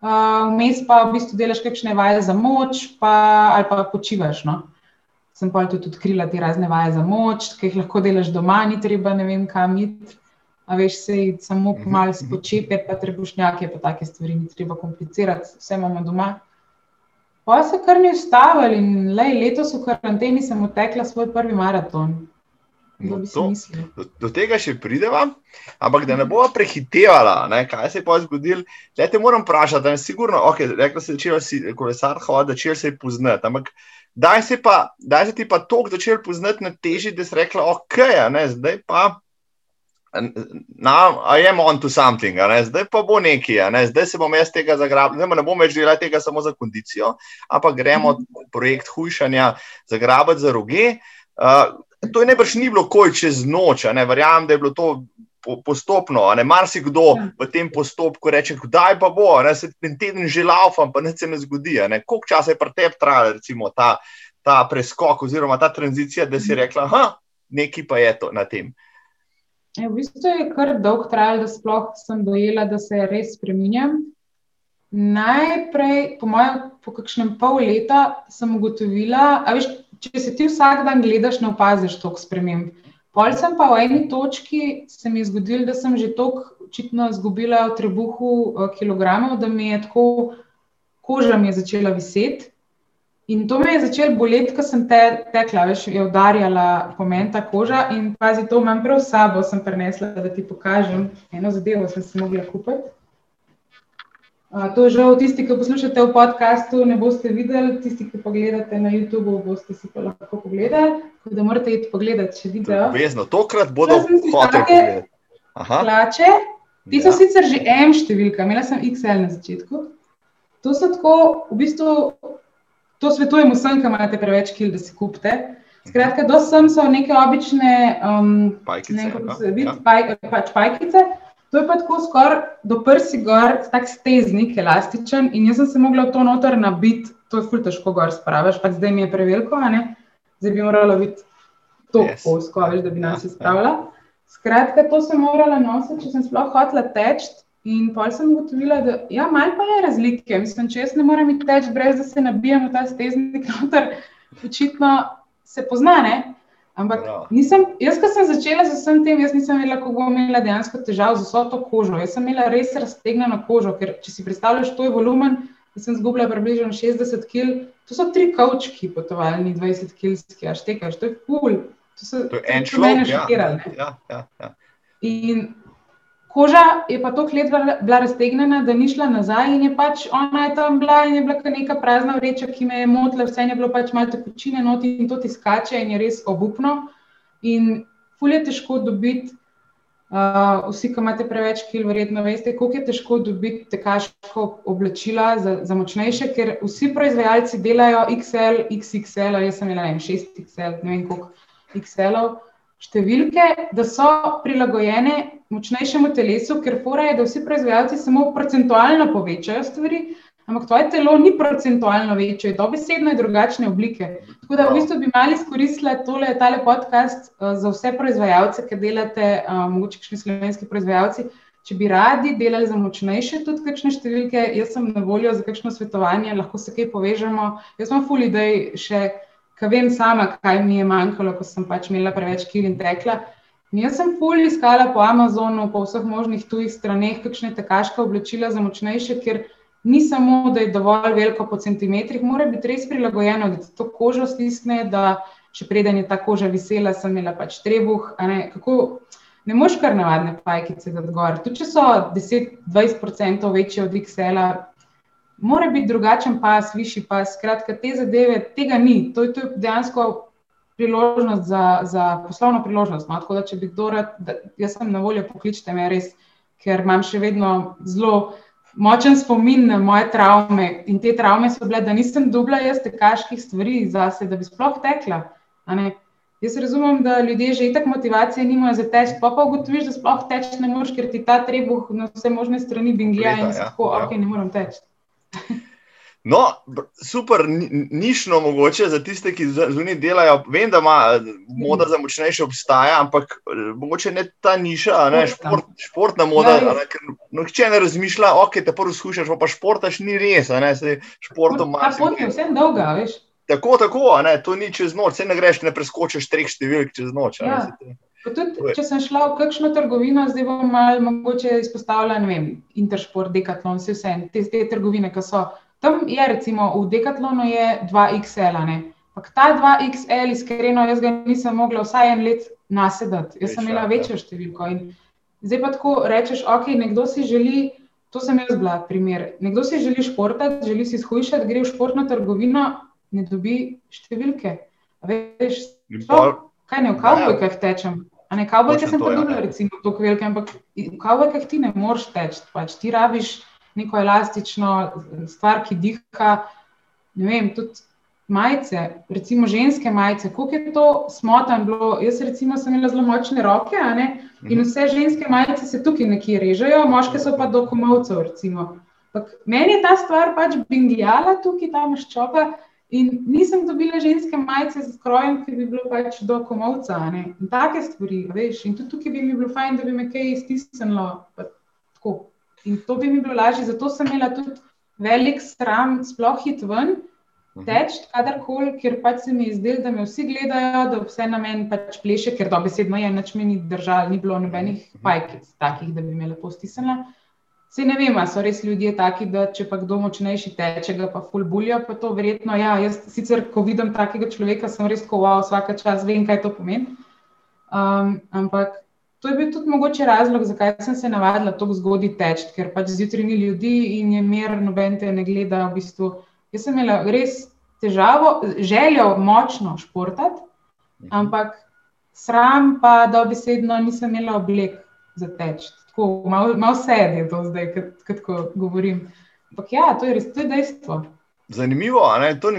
Uh, vmes pa v bistvu delaš kakšne vaje za moč, pa, ali pa počivaš. No? Sem pa tudi odkrila te razne vaje za moč, ki jih lahko delaš doma, ni treba ne vem kam iti. A veš, se samo mhm, malo mhm. spočepe, pa trebušnjake, pa take stvari ni treba komplicirati, vse imamo doma. Pa se kar ni ustavili in le, letos v karanteni sem utekla svoj prvi maraton. No, to, do, do tega še prideva, ampak da ne bo prehitevala, ne, kaj se je pa zgodilo. Le te moram vprašati, da je sigurno, ok, rekla si, da si kolesar hodil, začel se je poznati. Ampak daj se, pa, daj se ti pa tok začel poznati na teži, da si rekla, ok, ne, zdaj pa Now I am on to something, zdaj pa bo nekaj, ne? zdaj se bom jaz tega zagrabil, zdaj ne bom več delal tega samo za kondicijo, ampak gremo -hmm. projekt hujšanja zagrabiti za roge. Uh, to je nebrž ni bilo koj čez noč, verjamem, da je bilo to postopno. Marsikdo ja. v tem postopku reče, kdaj pa bo, ne? se ten teden že laufam, pa ne se ne zgodi. Ne? Koliko časa je pri tebi trajalo ta, ta preskok oziroma ta tranzicija, da si mhm. rekla, da nekaj pa je to na tem. Je, v bistvu je kar dolgo trajalo, da sploh sem dojela, da se res spremenjam. Najprej, po mojem, po kakšnem pol leta sem ugotovila, da če se ti vsak dan gledaš, ne opaziš toliko sprememb. Pol sem pa v eni točki se mi je zgodilo, da sem že toliko očitno izgubila v trebuhu eh, kilogramov, da mi je tako koža mi je začela viseti. In to me je začelo boleti, ko sem te, tekla, veš, je udarjala pomen ta koža. In pazi, to imam prav s sabo, sem prenesla, da ti pokažem eno zadevo, sem si mogla kupiti. Uh, to žal, tisti, ki poslušate v podkastu, ne boste videli, tisti, ki pogledate na YouTubu, boste si pa lahko pogledali. Tako da morate iti pogledati, če vidite. Obvezno, tokrat bodo hoteli pogledati. Hlače, ti so ja. sicer že M številka, imela sem XL na začetku. To so tako, v bistvu, to svetujem vsem, ki imate preveč kil, da si kupite. Skratka, do sem so neke obične um, pajkice. Ne, vidi, ja. paj, pač pajkice. To je pa tako skoraj do prsi gor, tak steznik, elastičen. In jaz sem se mogla v to noter nabiti, to je ful težko gor spraviš, pač zdaj mi je preveliko, zdaj bi morala biti to yes. osko, veš, da bi nas ja, ja. spravila. Skratka, to sem morala nositi, če sem sploh hotela teči. In pa sem ugotovila, da ja, malo pa je razlike. Mislim, če jaz ne morem iti teč, brez da se nabijem v ta steznik, noter, očitno se poznane. Ampak ja. nisem, jaz, ko sem začela z vsem tem, jaz nisem vedela, kako bom imela dejansko težav z vso to kožo. Jaz sem imela res raztegnjeno kožo, ker če si predstavljaš, to je volumen, da sem zgubila približno 60 kg. To so tri kavčki, potovalni 20 kg, a štekaš, to je ful. To, so, to je en človek, ki je šokiral. In Koža je pa tako let bila raztegnjena, da ni šla nazaj, in je pač ona je tam bila in je bila neka prazna vreča, ki me je motila, vse je bilo pač malo tekočine, noti in to ti skače in je res obupno. In fulje je težko dobiti, uh, vsi, ki imate preveč kil, verjetno veste, koliko je težko dobiti tekaško oblačila za, za močnejše, ker vsi proizvajalci delajo XL, XXL, jaz sem imela 6XL, ne vem koliko XL-ov številke, da so prilagojene močnejšemu telesu, ker fora je, da vsi proizvajalci samo procentualno povečajo stvari, ampak tvoje telo ni procentualno večje, to besedno je drugačne oblike. Tako da v bistvu bi mali izkoristila tole, tale podcast uh, za vse proizvajalce, ki delate, uh, mogoče kakšni slovenski proizvajalci. Če bi radi delali za močnejše, tudi kakšne številke, jaz sem na voljo za kakšno svetovanje, lahko se kaj povežemo. Jaz imam ful idej še ker vem sama, kaj mi je manjkalo, ko sem pač imela preveč kil in tekla. In jaz sem fully iskala po Amazonu, po vseh možnih tujih straneh, kakšne tekaške oblačila za močnejše, ker ni samo, da je dovolj veliko po centimetrih, mora biti res prilagojeno, da to kožo stisne, da še preden je ta koža visela, sem imela pač trebuh. Ne, kako, ne moš kar navadne pajkice dati gor. Tudi če so 10-20% večje od XL-a, mora biti drugačen pas, višji pas. Skratka, te zadeve, tega ni. To je, to je dejansko priložnost za, za poslovno priložnost. No? Tako da, če bi kdo rad, da, jaz sem na voljo, pokličite me res, ker imam še vedno zelo. Močen spomin na moje travme in te travme so bile, da nisem dubla jaz tekaških stvari zase, da bi sploh tekla. Jaz razumem, da ljudje že tako motivacije nimajo za teč, pa pa ugotoviš, da sploh teč ne moreš, ker ti ta trebuh na vse možne strani bingija in ja, tako, ja. ok, ne morem teči. No, super, nišno mogoče za tiste, ki zunaj delajo. Vem, da ima moda za močnejše obstaja, ampak mogoče ne ta niša, ne, šport, športna moda. Ja, ne, ker, no, če ne razmišlja, ok, te prvo skušaš, pa športaš, ni res. Ne, se, športom ima. Pot je vse dolga, veš. Tako, tako, ne, to ni čez noč, se ne greš, ne preskočiš treh številk čez noč. Ja. Ne, Tudi, če sem šla v kakšno trgovino, zdaj bom malo mogoče izpostavila, ne vem, Intersport, Decathlon, vse vse te, te trgovine, ki so. Tam je recimo v Decathlonu je 2XL, ampak ta 2XL, iskreno, jaz ga nisem mogla vsaj en let nasedati, jaz sem imela večjo številko. In zdaj pa tako rečeš, ok, nekdo si želi, to sem jaz bila primer, nekdo si želi športati, želi si izhujšati, gre v športno trgovino, ne dobi številke. Veš, kaj ne v kavbojkah tečem? A ne kavbojke sem pa dobila, recimo, tako velike, ampak v kavbojkah ti ne moreš teči, pač ti rabiš neko elastično stvar, ki diha. Ne vem, tudi majice, recimo ženske majice, koliko je to smotan bilo. Jaz, recimo, sem imela zelo močne roke, in mhm. vse ženske majice se tukaj nekje režejo, moške so pa do komovcev. Meni je ta stvar pač bingljala tukaj, ta maščoba. In nisem dobila ženske majice z krojem, ki bi bilo pač do komovca. In take stvari, veš. In tudi tukaj bi mi bilo fajn, da bi me kaj iztisnilo. In to bi mi bilo lažje. Zato sem imela tudi velik sram, sploh hit ven, mhm. teč, kadarkoli, ker pač se mi je zdelo, da me vsi gledajo, da vse na meni pač pleše, ker dobesedno je, nič mi ni držalo, ni bilo nobenih mhm. pajkic takih, da bi me lepo stisnila. Vse ne vem, so res ljudje taki, da če pa kdo močnejši teče, ga pa ful bulja, pa to verjetno. Ja, jaz sicer, ko vidim takega človeka, sem res koval, vsake čas vem, kaj to pomeni. Um, ampak to je bil tudi mogoče razlog, zakaj sem se navadila tako zgodaj teči, ker pač zjutraj ni ljudi in je mir, noben te ne gleda. V bistvu. Jaz sem imela res težavo, željo močno športati, mhm. ampak sram pa dobesedno nisem imela oblek za teči tako malo mal sedi je to zdaj, ko govorim. Ampak ja, to je res, to je dejstvo. Zanimivo, ne? to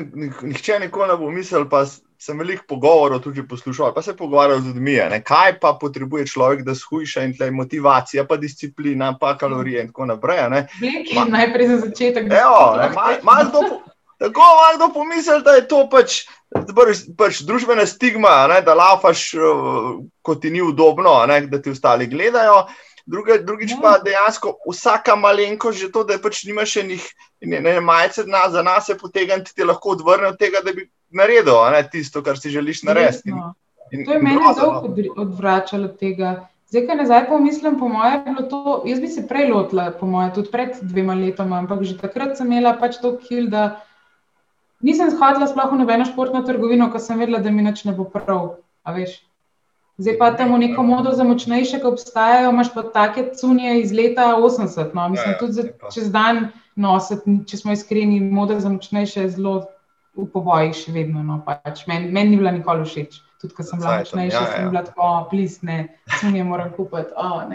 nihče nikoli ne bo mislil, pa sem veliko pogovorov tudi poslušal, pa se pogovarjal z ljudmi. Kaj pa potrebuje človek, da shujša in tle motivacija, pa disciplina, pa kalorije in tako naprej. Ma, najprej za začetek. Evo, ne, mal, mal do, tako malo kdo pomisli, da je to pač. Pač družbena stigma, ne, da lafaš, ko ti ni udobno, ne, da ti ostali gledajo. Druga, drugič pa ja. dejansko vsaka malenkost, že to, da pač nimaš še njih, ne, ne majce na, za nas je potegniti, ti lahko odvrne od tega, da bi naredil ne, tisto, kar si želiš narediti. In, in, to je meni dolgo no. odvračalo tega. Zdaj, kaj nazaj pomislim, po mojem, bilo to, jaz bi se prej lotila, po mojem, tudi pred dvema letoma, ampak že takrat sem imela pač to kil, da nisem hodila sploh v nobeno športno trgovino, ko sem vedela, da mi nič ne bo prav. Zdaj pa tam neko modo za močnejše, ki obstajajo, imaš pa take cunje iz leta 80. No. Mislim, ja, ja, tudi za, čez dan nositi, če smo iskreni, modo za močnejše je zelo v povojih še vedno. No. Pač Meni men ni bila nikoli všeč. Tudi, ko sem bila močnejša, ja, ja. sem bila tako, plisne, cunje moram kupiti. Oh,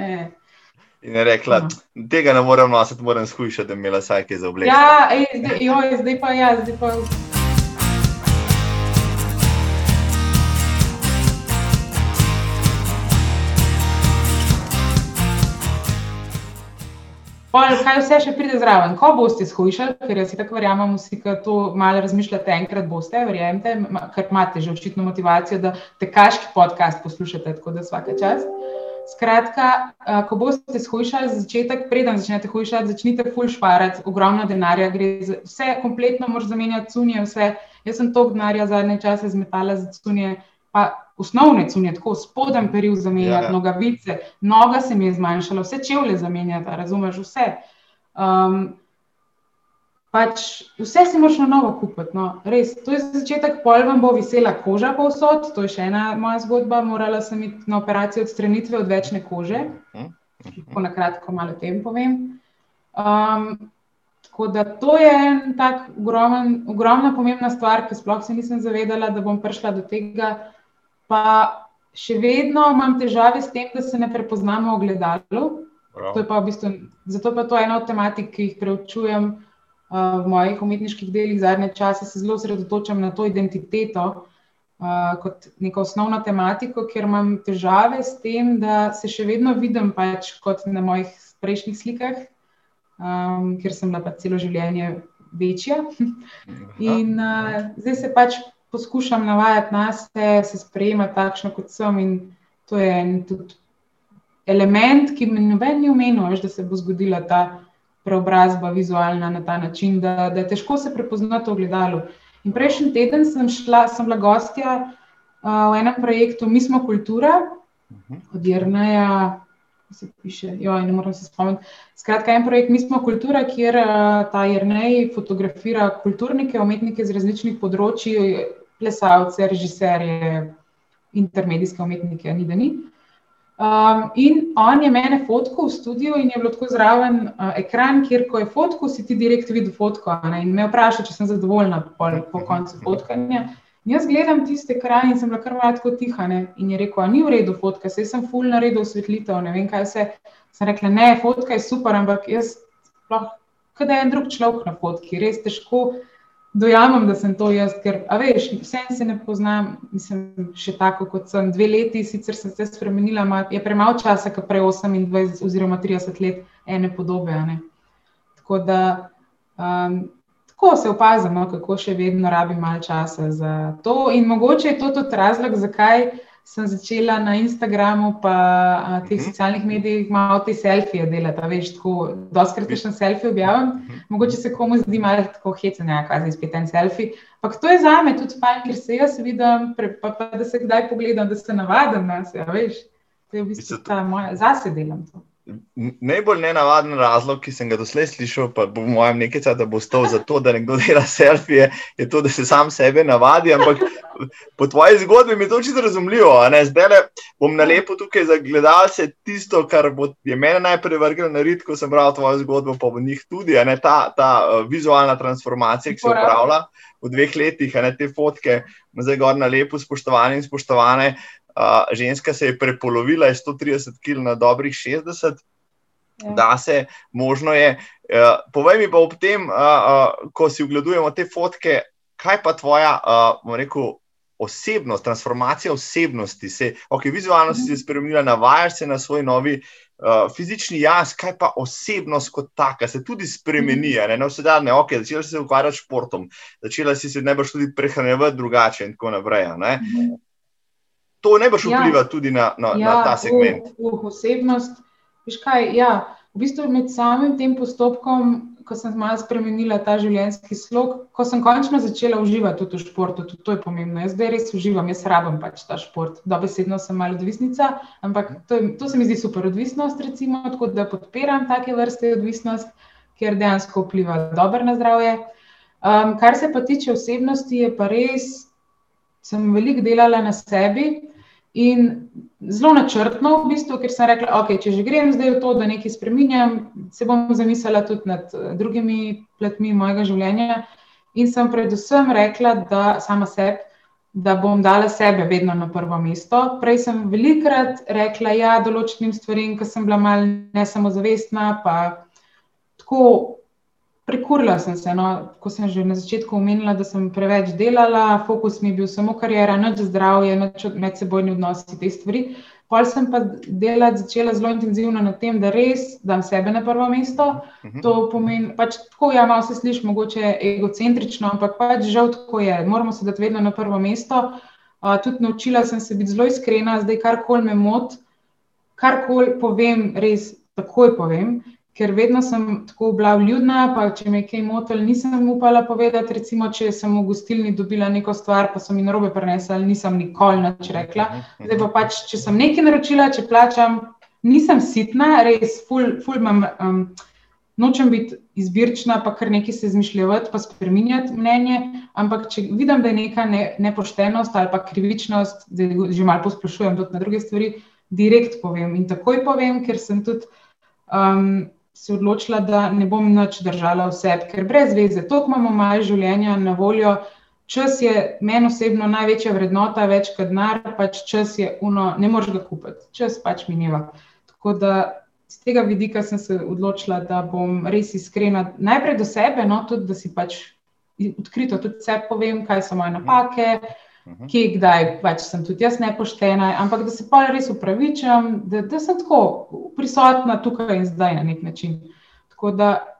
In je rekla, no. tega ne morem nositi, moram skušati, da bi imela vsaj kaj za oblek. Ja, ej, zdaj, joj, zdaj pa ja, zdaj pa. Pol, kaj vse še pride zraven? Ko boste shujšali, ker jaz tako verjamem, vsi, ki to malo razmišljate, enkrat boste, verjamete, ker imate že očitno motivacijo, da te kaški podcast poslušate, tako da vsake čas. Skratka, ko boste shujšali za začetek, preden začnete hujšati, začnite full šparati, ogromno denarja gre za vse, kompletno moraš zamenjati cunje, vse. Jaz sem toliko denarja zadnje čase zmetala za cunje, pa osnovne cunje, tako spoden peril zamenjati, ja, ja. nogavice, noga se mi je zmanjšala, vse čevlje zamenjati, razumeš vse. Um, pač vse si moraš na novo kupiti. No. Res, to je začetek, pol vam bo visela koža povsod, to je še ena moja zgodba, morala sem iti na operacijo odstranitve odvečne kože, mhm, mhm. tako na kratko malo tem povem. Um, Tako da to je en tak ogromen, ogromna pomembna stvar, ki sploh se nisem zavedala, da bom prišla do tega, pa še vedno imam težave s tem, da se ne prepoznamo v gledalu. Pa v bistvu, zato pa to je ena od tematik, ki jih preučujem v mojih umetniških delih zadnje čase. Se zelo osredotočam na to identiteto uh, kot neko osnovno tematiko, ker imam težave s tem, da se še vedno vidim pač kot na mojih prejšnjih slikah, um, ker sem bila pa celo življenje večja. In uh, zdaj se pač poskušam navajati na sebe, se sprejemati takšno, kot sem. In to je en element, ki mi noben ni omenil, da se bo zgodila ta preobrazba vizualna na ta način, da, da je težko se prepoznati v gledalu. In prejšnji teden sem šla, sem bila gostja uh, v enem projektu Mi smo kultura od Jrneja. Se piše, jo, ne morem se spomniti. Skratka, en projekt Mi smo kultura, kjer uh, ta Jrnej fotografira kulturnike, umetnike z različnih področji, plesalce, režiserje, intermedijske umetnike, ni da ni. Um, in on je mene fotkal v studiu, in je bilo tako zraven uh, ekran, kjer ko je fotkal, si ti direkt videl fotko. Ne? In me vprašal, če sem zadovoljna po, po koncu fotkanja. In jaz gledam tiste ekran in sem bila kar malo tiha. Ne? In je rekel, ni v redu fotka, se sem full naredil osvetlitev. Ne vem, kaj se. Sem rekla, ne, fotka je super, ampak jaz, sploh, kaj da je en drug človek na fotki, res težko dojamem, da sem to jaz, ker veš, vse se ne poznam, nisem še tako kot sem. Dve leti, sicer sem se spremenila, ma, je premalo časa, kot prej 28 oziroma 30 let ene podobe. Ne? Tako da, um, tako se opazimo, kako še vedno rabim malo časa za to. In mogoče je to tudi razlog, zakaj sem začela na Instagramu, na teh mhm. socialnih medijih, malo te selfije delati. Veš, tako, doskrat še en selfie objavim, mhm. mogoče se komu zdi malo tako hecno, ja, kaj za spet en selfie. Ampak to je za me tudi fajn, ker se jaz vidim, pa, pa da se kdaj pogledam, da se navadim na sebe. Veš, to je v bistvu ta moja, zase delam to. Najbolj nenavaden razlog, ki sem ga doslej slišal, pa bo mojem nekaj časa, da bo stal za to, da nekdo dela selfije, je to, da se sam sebe navadi. Ampak po tvoji zgodbi mi je to čisto razumljivo. Zdaj bom na lepo tukaj za gledalce tisto, kar bo, je mene najprej vrglo na rit, ko sem bral tvojo zgodbo, pa v njih tudi. Ta, ta uh, vizualna transformacija, ki se upravlja v dveh letih, ne te fotke, zdaj gor na lepo, spoštovane in spoštovane ženska se je prepolovila iz 130 kg na dobrih 60 kg. Ja. Da se, možno je. Uh, povej mi pa ob tem, uh, uh, ko si ogledujemo te fotke, kaj pa tvoja, uh, rekel, osebnost, transformacija osebnosti. Se, okay, vizualno si se mhm. spremenila, navajaš se na svoj novi uh, fizični jaz, kaj pa osebnost kot taka se tudi spremeni. Mhm. Ne, ne vse da, ne, ok, začela si se ukvarjati s športom, začela si se najbrž tudi prehranjevati drugače in tako naprej. Ne. To vplival ja. tudi na, na, ja, na ta segment. V, v osebnost. Kaj, ja, v bistvu med samim tem postopkom, ko sem malo spremenila ta življenjski slog, ko sem končno začela uživati tudi v športu, tudi to je pomembno. Jaz zdaj res uživam, jaz rabim pač ta šport. Dobesedno sem malo odvisnica, ampak to, to se mi zdi super odvisnost, recimo, tako da podpiram take vrste odvisnost, ker dejansko vpliva dobro na zdravje. Um, kar se pa tiče osebnosti, je pa res, sem veliko delala na sebi. In zelo načrtno, v bistvu, ker sem rekla, okay, če že grem zdaj v to, da nekaj spremenjam, se bom zamislila tudi nad eh, drugimi platmi mojega življenja. In sem predvsem rekla, da sama sebi, da bom dala sebe vedno na prvo mesto. Prej sem velikrat rekla, ja, določenim stvarem, ker sem bila mal ne samozavestna, pa tako Prekurila sem se, no, ko sem že na začetku omenila, da sem preveč delala, fokus mi je bil samo karijera, noč zdravje, noč medsebojni odnosi, te stvari. Pol sem pa delati začela zelo intenzivno na tem, da res dam sebe na prvo mesto. Mhm. To pomeni, pač tako ja, malo se sliši, mogoče egocentrično, ampak pač žal tako je. Moramo se dati vedno na prvo mesto. Uh, tudi naučila sem se biti zelo iskrena, zdaj karkoli me moti, karkoli povem, res takoj povem ker vedno sem tako bila vljudna, pa če me kaj motil, nisem upala povedati. Recimo, če sem v gostilni dobila neko stvar, pa so mi narobe prenesli, nisem nikoli nič rekla. Zdaj pa pač, če sem nekaj naročila, če plačam, nisem sitna, res, ful, ful imam. Um, Nočem biti izbirčna, pa kar nekaj se izmišljati, pa spremenjati mnenje. Ampak, če vidim, da je neka ne, nepoštenost ali pa krivičnost, da že malo posplošujem tudi na druge stvari, direkt povem in takoj povem, ker sem tudi um, se odločila, da ne bom nič držala v sebi, ker brez veze, toliko imamo malo življenja na voljo. Čas je meni osebno največja vrednota, več kot denar, pač čas je uno, ne moreš ga kupiti, čas pač mineva. Tako da z tega vidika sem se odločila, da bom res iskrena najprej do sebe, no, tudi da si pač odkrito tudi sebi povem, kaj so moje napake. Mm. -huh. ki kdaj pač sem tudi jaz nepoštena, ampak da se pa res upravičam, da, da sem tako prisotna tukaj in zdaj na nek način. Tako da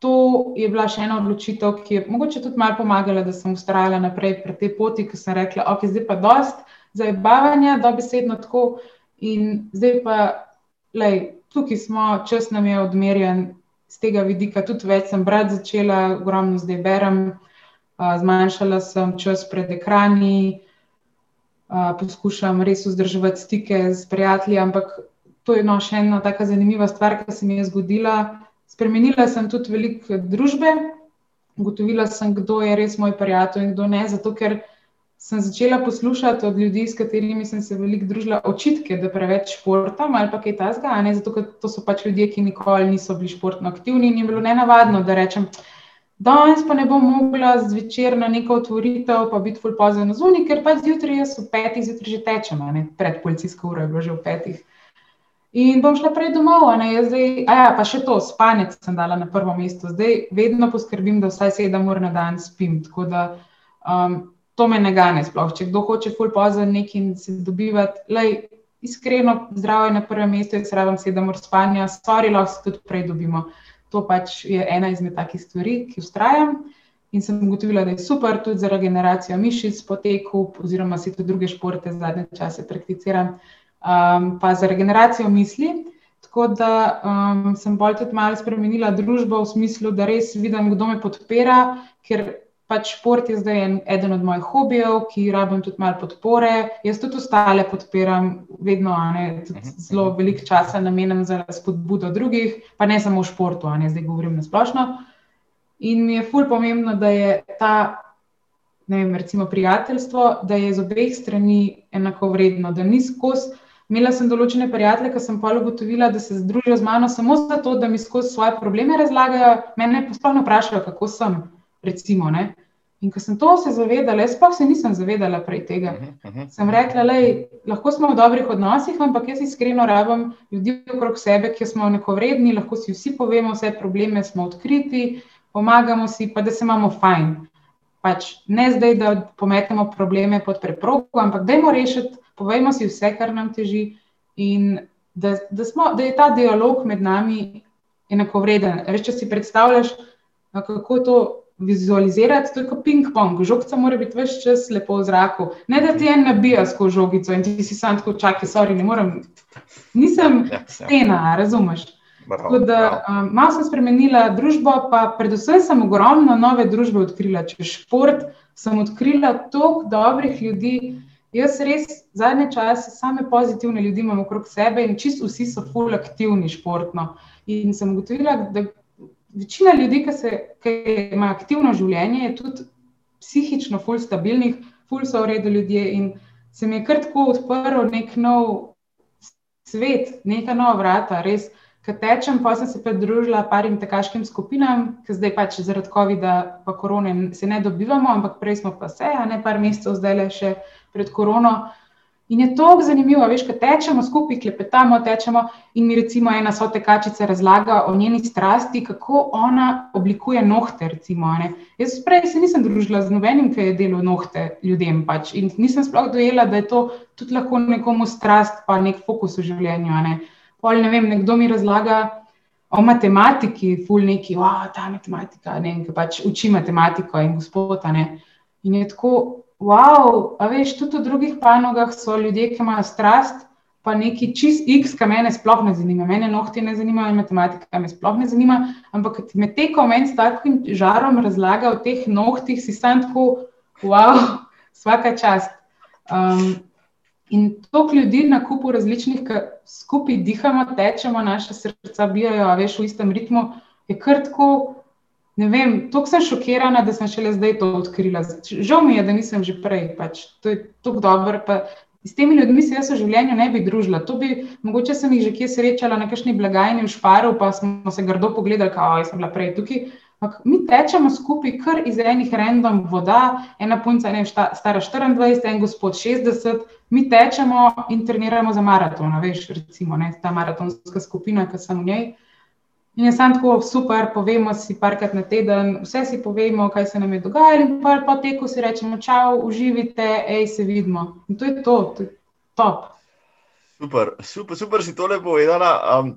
to je bila še ena odločitev, ki je mogoče tudi malo pomagala, da sem ustrajala naprej pri tej poti, ki sem rekla, ok, zdaj pa dost zabavanja, dobesedno tako in zdaj pa, lej, tukaj smo, čas nam je odmerjen. Z tega vidika tudi več sem brati začela, ogromno zdaj berem, zmanjšala sem čas pred ekrani, poskušam res vzdrževati stike z prijatelji, ampak to je no, še ena tako zanimiva stvar, ki se mi je zgodila. Spremenila sem tudi veliko družbe, ugotovila sem, kdo je res moj prijatelj in kdo ne, zato ker sem začela poslušati od ljudi, s katerimi sem se veliko družila, očitke, da preveč športam ali pa kaj tasga, zato ker to so pač ljudje, ki nikoli niso bili športno aktivni in je bilo nenavadno, da rečem, danes pa ne bom mogla zvečer na neko otvoritev, pa biti full pozorna zunaj, ker pa zjutraj jaz v petih, zjutraj že tečem, pred policijsko uro je bilo že v petih. In bom šla prej domov, ne, jaz zdaj, a ja, pa še to, spanje sem dala na prvo mesto, zdaj vedno poskrbim, da vsaj sedem ur na dan spim, tako da um, to me ne gane sploh. Če kdo hoče full pozorn neki in se dobivati, lej, iskreno zdravje na prvem mestu, jaz rabim sedem ur spanja, stvari lahko se tudi prej dobimo. To pač je ena izmed takih stvari, ki ustrajam. In sem ugotovila, da je super tudi za regeneracijo mišic po teku, oziroma si tudi druge športe zadnje čase prakticiram, um, pa za regeneracijo misli. Tako da um, sem bolj tudi malo spremenila družbo v smislu, da res vidim, kdo me podpira, ker pač šport je zdaj en, eden od mojih hobijev, ki rabim tudi malo podpore. Jaz tudi ostale podpiram, vedno ne, mhm, zelo mhm. veliko časa namenjam za spodbudo drugih, pa ne samo v športu, ne zdaj govorim na splošno. In mi je ful pomembno, da je ta, ne vem, recimo prijateljstvo, da je z obeh strani enako vredno, da ni skozi. Imela sem določene prijatelje, ki sem pa ugotovila, da se združijo z mano samo zato, da mi skozi svoje probleme razlagajo, mene pa sploh ne vprašajo, kako sem. Recimo, In ko sem to se zavedala, jaz pa se nisem zavedala prej tega. Uh -huh, uh -huh. Sem rekla, da lahko smo v dobrih odnosih, ampak jaz iskreno rabim ljudi okrog sebe, ki smo neko vredni, lahko si vsi povemo vse probleme, smo odkriti, pomagamo si, pa da se imamo fajn. Pač ne zdaj, da pometemo probleme pod preprogo, ampak dajmo rešiti, povejmo si vse, kar nam teži. In da, da, smo, da je ta dialog med nami enako vreden. Reč, če si predstavljaš, kako to vizualizirati, to je kot ping-pong. Žogca mora biti vse čas lepo v zraku. Ne da ti en nabija skozi žogico in ti si sam tako čakaj, sorry, ne morem. Nisem ja, ja. stena, razumeš? Tako da um, malo sem spremenila družbo, pa predvsem sem ogromno nove družbe odkrila. Če šport, sem odkrila toliko dobrih ljudi. Jaz res zadnje čase same pozitivne ljudi imam okrog sebe in čist vsi so full aktivni športno. In sem ugotovila, da večina ljudi, ki, se, ki ima aktivno življenje, je tudi psihično full stabilnih, full so v redu ljudje in se mi je kar tako odprl nek nov svet, neka nova vrata, res. Ker tečem, pa sem se pridružila parim tekaškim skupinam, ki zdaj pač zaradi COVID-a pa korone se ne dobivamo, ampak prej smo pa se, a ne par mesecev zdaj le še pred korono. In je to zanimivo, veš, kaj tečemo skupaj, klepetamo, tečemo in mi recimo ena so tekačica razlaga o njeni strasti, kako ona oblikuje nohte. Recimo, Jaz prej se nisem družila z nobenim, ki je delal nohte ljudem pač in nisem sploh dojela, da je to tudi lahko nekomu strast, pa nek fokus v življenju. Ne? Pol, ne vem, nekdo mi razlaga o matematiki, ful neki, wow, ta matematika, ne, ki pač uči matematiko in gospoda. In je tako, wow, a veš, tudi v drugih panogah so ljudje, ki imajo strast, pa neki čist X, ki me sploh ne zanima. Mene nohti ne zanimajo, matematika me sploh ne zanima, ampak ti me teko meni s takim žarom razlaga o teh nohtih, si sam tako, wow, vsaka čast. Um, in toliko ljudi na kupu različnih, ki skupaj dihamo, tečemo, naše srca bijajo, a veš, v istem ritmu, je kar tako ne vem, tako sem šokirana, da sem šele zdaj to odkrila. Žal mi je, da nisem že prej. Pač. To je tako dobro. Pa s temi ljudmi se jaz v življenju ne bi družila. To bi, mogoče sem jih že kje srečala na kakšni blagajni v Šparu, pa smo se grdo pogledali, kako sem bila prej tukaj. Ampak mi tečemo skupaj, kar iz enih random voda, ena punca, ne vem, stara 24, en gospod 60, mi tečemo in treniramo za maraton, veš, recimo, ne, ta maratonska skupina, ki sem v njej. In je samo tako super, povemo si parkrat na teden, vse si povemo, kaj se nam je dogajalo, in pa po teku si rečemo, čau, uživite, hej, se vidimo. In to je to, to je top. Super, super, super si tole povedala. Um,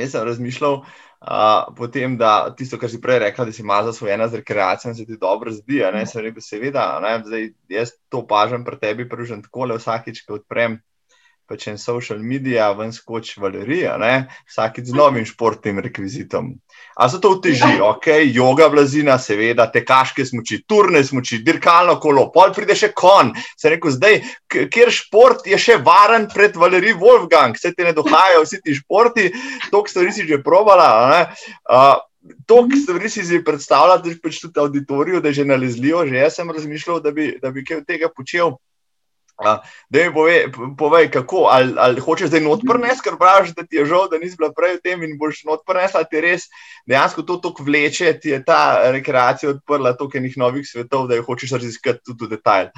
jaz sem razmišljal uh, potem, da tisto, kar si prej rekla, da si malo zasvojena z rekreacijo, se ti dobro zdi. Ne, se rekel, seveda, ne, zdaj, jaz to opažam pri tebi, pružen takole vsakič, ko odprem pač en social media, ven skoči valerija, vsakeč z novim športnim rekvizitom. A se to uteži, ja. ok, yoga blazina, seveda, tekaške smoči, turne smoči, dirkalno kolo, pol pride še kon. Se rekel, zdaj, kjer šport je še varen pred valerijo Wolfgang, se ti ne dohajajo vsi ti športi, to, kar si že probala. To, ki ste vi si predstavljali, da je pač tudi auditorijo, da je že nalezljivo, že jaz sem razmišljal, da bi, da bi kaj od tega počel. Da mi povej, povej kako, ali, ali hočeš zdaj not prenesti, ker praviš, da ti je žal, da nisi bila prej v tem in boš not prenesla, ti res dejansko to tako vleče, ti je ta rekreacija odprla toliko enih novih svetov, da jo hočeš raziskati tudi v detajl.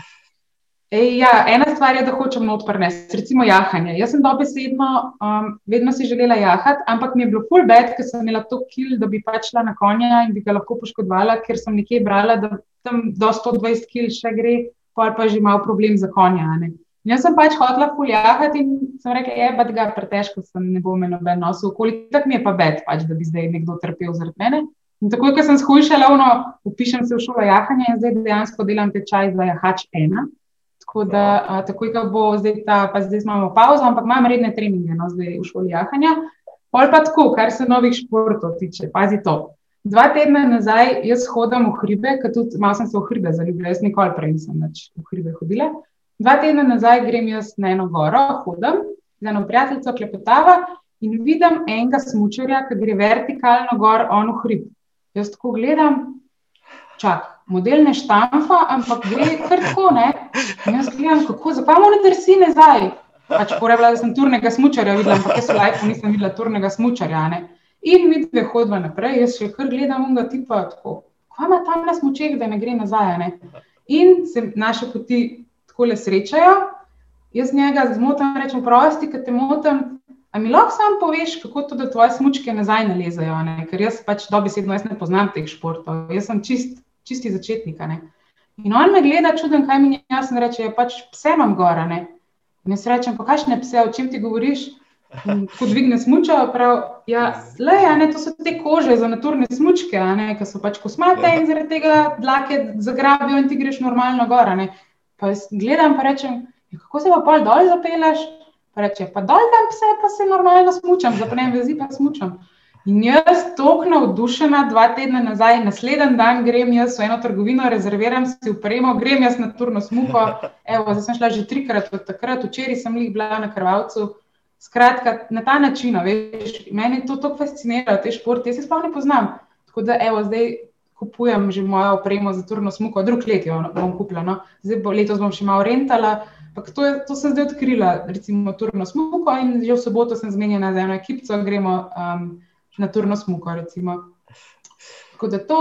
Ej, ja, ena stvar je, da hočem not prenesti, recimo jahanje. Jaz sem dobesedno, um, vedno si želela jahati, ampak mi je bilo full bed, ker sem imela to kil, da bi pač šla na konja in bi ga lahko poškodovala, ker sem nekje brala, da tam do 120 kil še gre pa pa že imel problem za konja. Jaz sem pač hodila fuljahati in sem rekla, je pa ga pretežko, sem ne bom imel noben nosil okoli, tako mi je pa bed, pač, da bi zdaj nekdo trpel zaradi mene. In tako, ko sem skušala, ono, upišem se v šolo jahanja in zdaj dejansko delam tečaj za jahač ena. Tako da, a, takoj, ko bo zdaj ta, pa zdaj imamo pauzo, ampak imam redne treninge, no, zdaj v šoli jahanja. Pol pa tako, kar se novih športov tiče, pazi to. Dva tedna nazaj jaz hodim v hribe, ker tudi malo sem se v hribe zaljubila, jaz nikoli prej nisem več v hribe hodila. Dva tedna nazaj grem jaz na eno goro, hodim z eno prijateljico, klepetava in vidim enega smočarja, ki gre vertikalno gor, on v hrib. Jaz tako gledam, čak, model ne štamfa, ampak gre kar tako, ne. In jaz gledam, kako, zakaj ne drsi nazaj? Pač porebila, da sem turnega smočarja videla, ampak jaz v lajfu nisem videla turnega smočarja, ne. In mi dve hodva naprej, jaz še kar gledam unga tipa, tako, kaj ima tam na smočeh, da ne gre nazaj, ne. In se naše poti tako le srečajo, jaz njega zmotam, rečem, prosti, ki te motim. A mi lahko sam poveš, kako to, da tvoje smočke nazaj ne lezajo, ne? ker jaz pač dobesedno ne poznam teh športov, jaz sem čist, čisti začetnik. In on me gleda čuden, kaj mi jaz reče, ja, pač pse imam gora. Ne? In jaz rečem, pa kakšne pse, o čem ti govoriš? Ko dvigne smoča, pravi, ja, le, ne, to so te kože za naturne smočke, ki so pač kosmate in zaradi tega dlake zagrabijo in ti greš normalno gora. Pa gledam, pa rečem, ja, kako se pa pol dol zapelaš. Pa reče, pa dol tam pse, pa se normalno smučam, zapnem vezi, pa smučam. In jaz, tako navdušena, dva tedna nazaj, naslednji dan grem jaz v eno trgovino, rezerviram si upremo, grem jaz na turno smuko. Evo, zdaj sem šla že trikrat od takrat, včeraj sem jih bila na krvavcu. Skratka, na ta način, veš, meni to tako fascinira, te športe, jaz se sploh ne poznam. Tako da, evo, zdaj kupujem že mojo opremo za turno smuko, drug let jo bom kupila. No. Zdaj bo letos bom še malo rentala. To, je, to sem zdaj odkrila, recimo turno smuko in že v soboto sem zmenjena za eno ekipo, gremo um, na turno smuko. Recimo. Tako da to,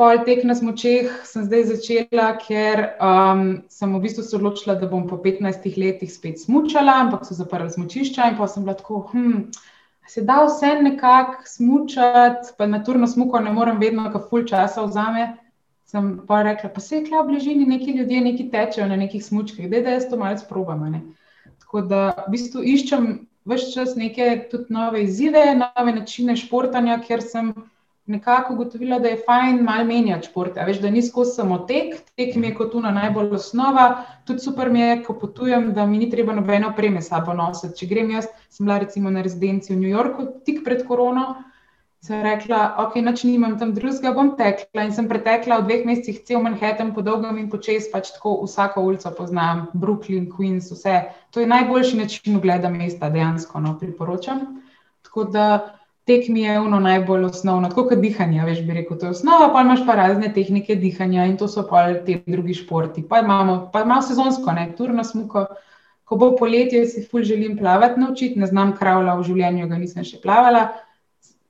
pol tek na smočeh sem zdaj začela, ker um, sem v bistvu se odločila, da bom po 15 letih spet smučala, ampak so zaprli smočišča in pa sem bila tako. Hm, se da vse nekako smučati, pa na turno smuko ne morem vedno, kako ful časa vzame. Sem pa rekla, pa se je kljub bližini neki ljudje, neki tečejo na nekih smučkih, da je to malce probama. Ne? Tako da v bistvu iščem vse čas neke tudi nove izzive, nove načine športanja, ker sem nekako ugotovila, da je fajn malo menjati šport. Veš, da ni skozi samo tek, tek mi je kot una najbolj osnova, tudi super mi je, ko potujem, da mi ni treba nobene opreme sabo nositi. Če grem jaz, sem bila recimo na rezidenci v New Yorku, tik pred korono, sem rekla, ok, noč nimam tam drugega, bom tekla in sem pretekla v dveh mesecih cel Manhattan po dolgem in počes, pač tako vsako ulico poznam, Brooklyn, Queens, vse. To je najboljši način ogleda mesta, dejansko, no, priporočam. Tako da tek mi je ono najbolj osnovno, tako kot dihanje, veš, bi rekel, to je osnova, pa imaš pa razne tehnike dihanja in to so pa ti drugi športi. Pa imamo, pa imamo sezonsko, ne, turno smuko. Ko bo poletje, si ful želim plavati naučiti, ne znam kravla v življenju, ga nisem še plavala.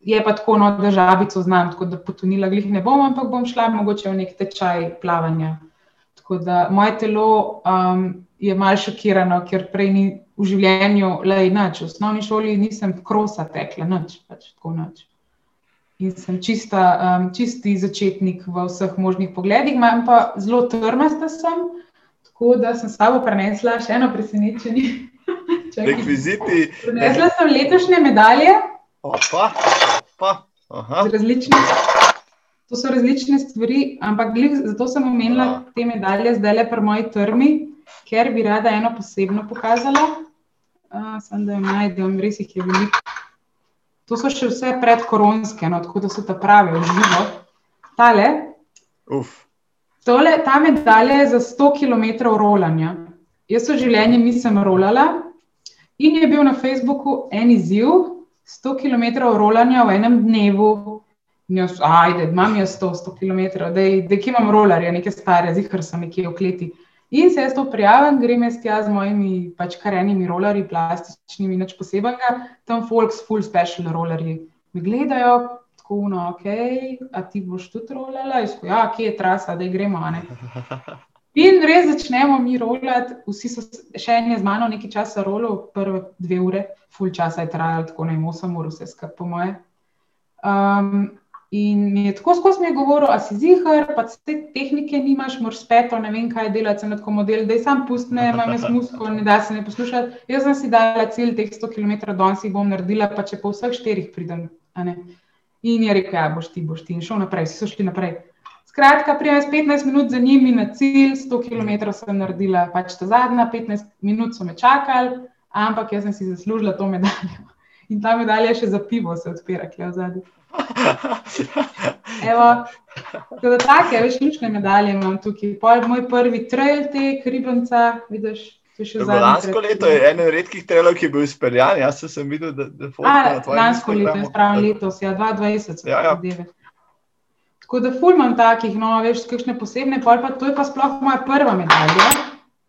Je pa tako, no, da žabico znam, tako da potonila glih ne bom, ampak bom šla mogoče v nek tečaj plavanja. Tako da moje telo um, je mal šokirano, ker prej ni v življenju, le enoč. V osnovni šoli nisem krosa tekla, noč, pač tako noč. In sem čista, um, čisti začetnik v vseh možnih pogledih, imam pa zelo trmasta sem, tako da sem s sabo prenesla še eno presenečenje. Rekviziti. Prenesla sem letošnje medalje. Opa, opa. Različne, to so različne stvari, ampak zato sem omenila te medalje zdaj le pri moji trmi, ker bi rada eno posebno pokazala. Sam da jo najdem, res jih je veliko. To so še vse predkoronske, no, tako da so ta pravi, uživo. Tale. Uf. Tole, ta medalja je za 100 km rolanja. Jaz v življenju nisem rolala in je bil na Facebooku en izziv, 100 km rolanja v enem dnevu. Jaz, ajde, imam jaz 100, 100 km, da imam rolerje, neke stare, zihar sem nekje v kleti. In se jaz to prijavim, grem jaz tja z mojimi pač karenimi rolerji, plastičnimi, nič posebnega, tam Folks, full special rolerji. Mi gledajo, tako no, ok, a ti boš tudi rolala, jaz pa ja, kje je trasa, da gremo. Ne? In res začnemo mi rolati, vsi so še eni z mano nekaj časa rolo, prve dve ure, full časa je trajalo, tako ne, 8 ur, vse skupaj po moje. Um, In mi je tako skozi mi govoril, a si zihar, pa te tehnike nimaš, moraš speto, ne vem kaj delati, sem tako model, da je sam pustne, imam jaz musko, ne da se ne poslušati. Jaz sem si dala cilj teh 100 km, danes jih bom naredila, pa če po vseh štirih pridem. In je rekel, ja, boš ti, boš ti. In šel naprej, vsi so šli naprej. Skratka, prijem 15 minut za njimi na cilj, 100 km sem naredila, pač ta zadnja, 15 minut so me čakali, ampak jaz sem si zaslužila to medaljo. In ta medalja še za pivo se odpira, ki je v zadnji. Evo, tako da take, veš, lučne medalje imam tukaj. Pol moj prvi trail tek, ribanca, vidiš, to je. Lansko leto je eden redkih trailov, ki je bil izpeljan, jaz sem videl, da, da fotka na tvojem Lansko leto, jaz pravim letos, ja, 2020 so Ja, ja. zadeve. Tako da ful imam takih, no, veš, kakšne posebne, pol pa to je pa sploh moja prva medalja.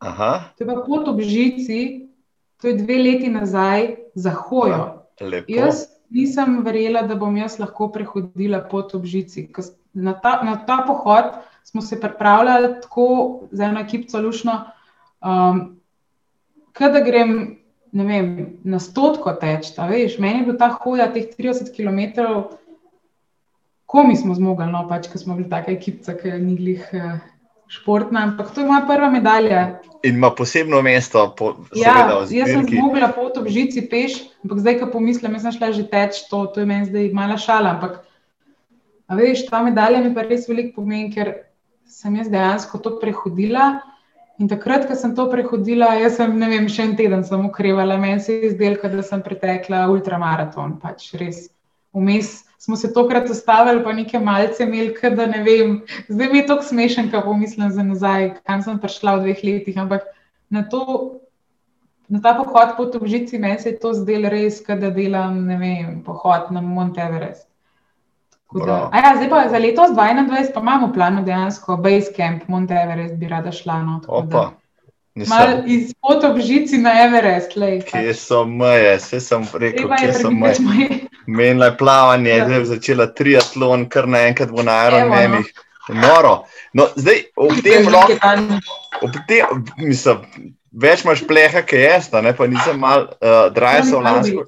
Aha, To je pa pot ob žici, to je dve leti nazaj za hojo. Lepo. Jaz nisem verjela, da bom jaz lahko prehodila pot ob žici. Ko Na ta, na ta pohod smo se pripravljali tako za eno ekipo lušno, um, kot da grem ne vem, na stotko teč. a Veš, meni je bil ta hoja teh 30 km, ko mi smo zmogli, no, pač, ker smo bili taka ekipa, ki ni glih uh, športna, ampak to je moja prva medalja. In ima posebno mesto, po, Ja, seveda, v jaz sem zmogla pot ob žici peš, ampak zdaj, ko pomislim, jaz sem šla že teč, to, to je meni zdaj mala šala. Ampak, veš, ta medalja mi pa res veliko pomeni, ker sem jaz dejansko to prehodila. In takrat, ko sem to prehodila, jaz sem, ne vem, še en teden sem ukrevala, meni se je zdelo, da sem pretekla ultramaraton. Pač res. Vmes smo se tokrat ustavili, pa nekaj malce imeli, da ne vem. Zdaj mi je to smešen, ko pomislim za nazaj, kam sem prišla v dveh letih. Ampak na to na ta pohod po Tobžici, meni se je to zdelo res, da delam ne vem, pohod na Mont Everest. Tako Da, ja, zdaj pa za letos 2021 pa imamo v planu dejansko Base Camp, Mont Everest bi rada šla. No, tako da- Opa, Mal iz potobžici na Everest, lej. Kje so meje, vse sem rekel, Treba je kje so meje. moje. Menila je plavanje, Ja. zdaj je začela triatlon, kar naenkrat bo na Evo, no. Ironmanih. Noro. No, zdaj, ob tem lahko, ob tem, mislim, več imaš pleha, ki jaz, ne pa nisem mal uh, drajsal lansko,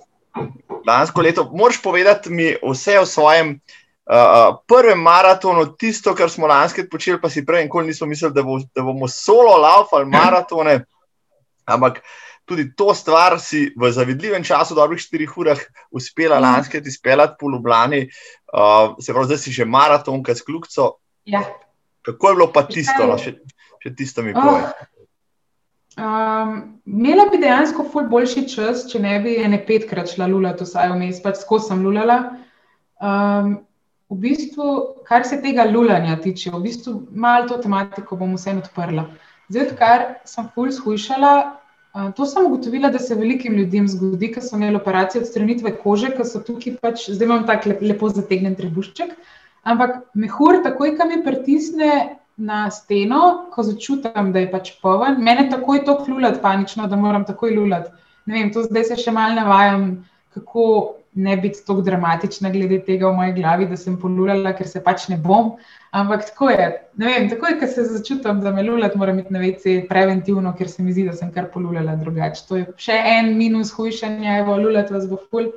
lansko leto. Moraš povedati mi vse o svojem uh, prvem maratonu, tisto, kar smo lansko počeli, pa si prej nikoli nismo mislili, da, bo, da bomo solo laufali maratone, ampak tudi to stvar si v zavidljivem času, dobrih 4 urah, uspela Mhm. lansko leto izpeljati po Ljubljani, uh, se pravi, zdaj si že maratonka s kljukco. Ja. Kako je bilo pa Veš, tisto, kaj no, še, še tisto mi Oh. povej. Um, imela bi dejansko ful boljši čas, če ne bi ene petkrat šla lulati, vsaj vmes, pač skozi sem lulala. Um, v bistvu, kar se tega lulanja tiče, v bistvu malo to tematiko bom vseeno odprla. Zdaj, odkar sem ful shujšala, uh, to sem ugotovila, da se velikim ljudem zgodi, ker so imeli operacijo odstranitve kože, ker so tukaj pač, zdaj imam tak lep, lepo zategnen trebušček, ampak mehur, takoj, ko mi pritisne na steno, ko začutim, da je pač poln, mene takoj to klulati panično, da moram takoj lulati. Ne vem, to zdaj se še malo navajam, kako ne biti tako dramatična glede tega v moji glavi, da sem polulala, ker se pač ne bom. Ampak tako je. Ne vem, takoj, ko se začutim, da me lulati, moram iti na vece preventivno, ker se mi zdi, da sem kar polulala drugače. To je še en minus hujšanja, evo, lulati vas bo ful.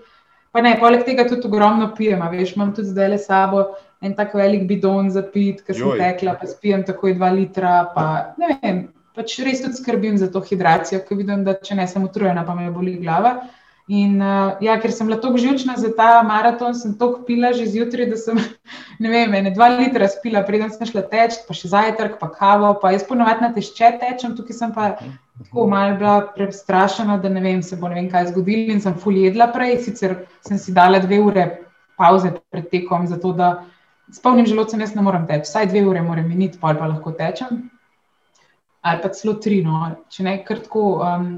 Pa ne, poleg tega tudi ogromno pijem, a veš, imam tudi zdaj le sabo en tak velik bidon za pit, ki sem tekla, pa spijem takoj dva litra, pa ne vem, pač res tudi skrbim za to hidracijo, ker vidim, da če ne sem utrujena, pa me boli glava. In uh, ja, ker sem bila tako živčna za ta maraton, sem toliko pila že zjutraj, da sem, ne vem, ene dva litra spila, preden sem šla teč, pa še zajtrk, pa kavo, pa jaz ponovadi na tešče tečem, tukaj sem pa tako malo bila prestrašena, da ne vem, se bo ne vem kaj zgodilo in sem ful jedla prej, sicer sem si dala dve ure pauze pred tekom, zato da s polnim želodcem jaz ne morem teči, vsaj dve ure moram miniti, pol pa lahko tečem. Ali pa celo tri, no, če ne kar tako. Um,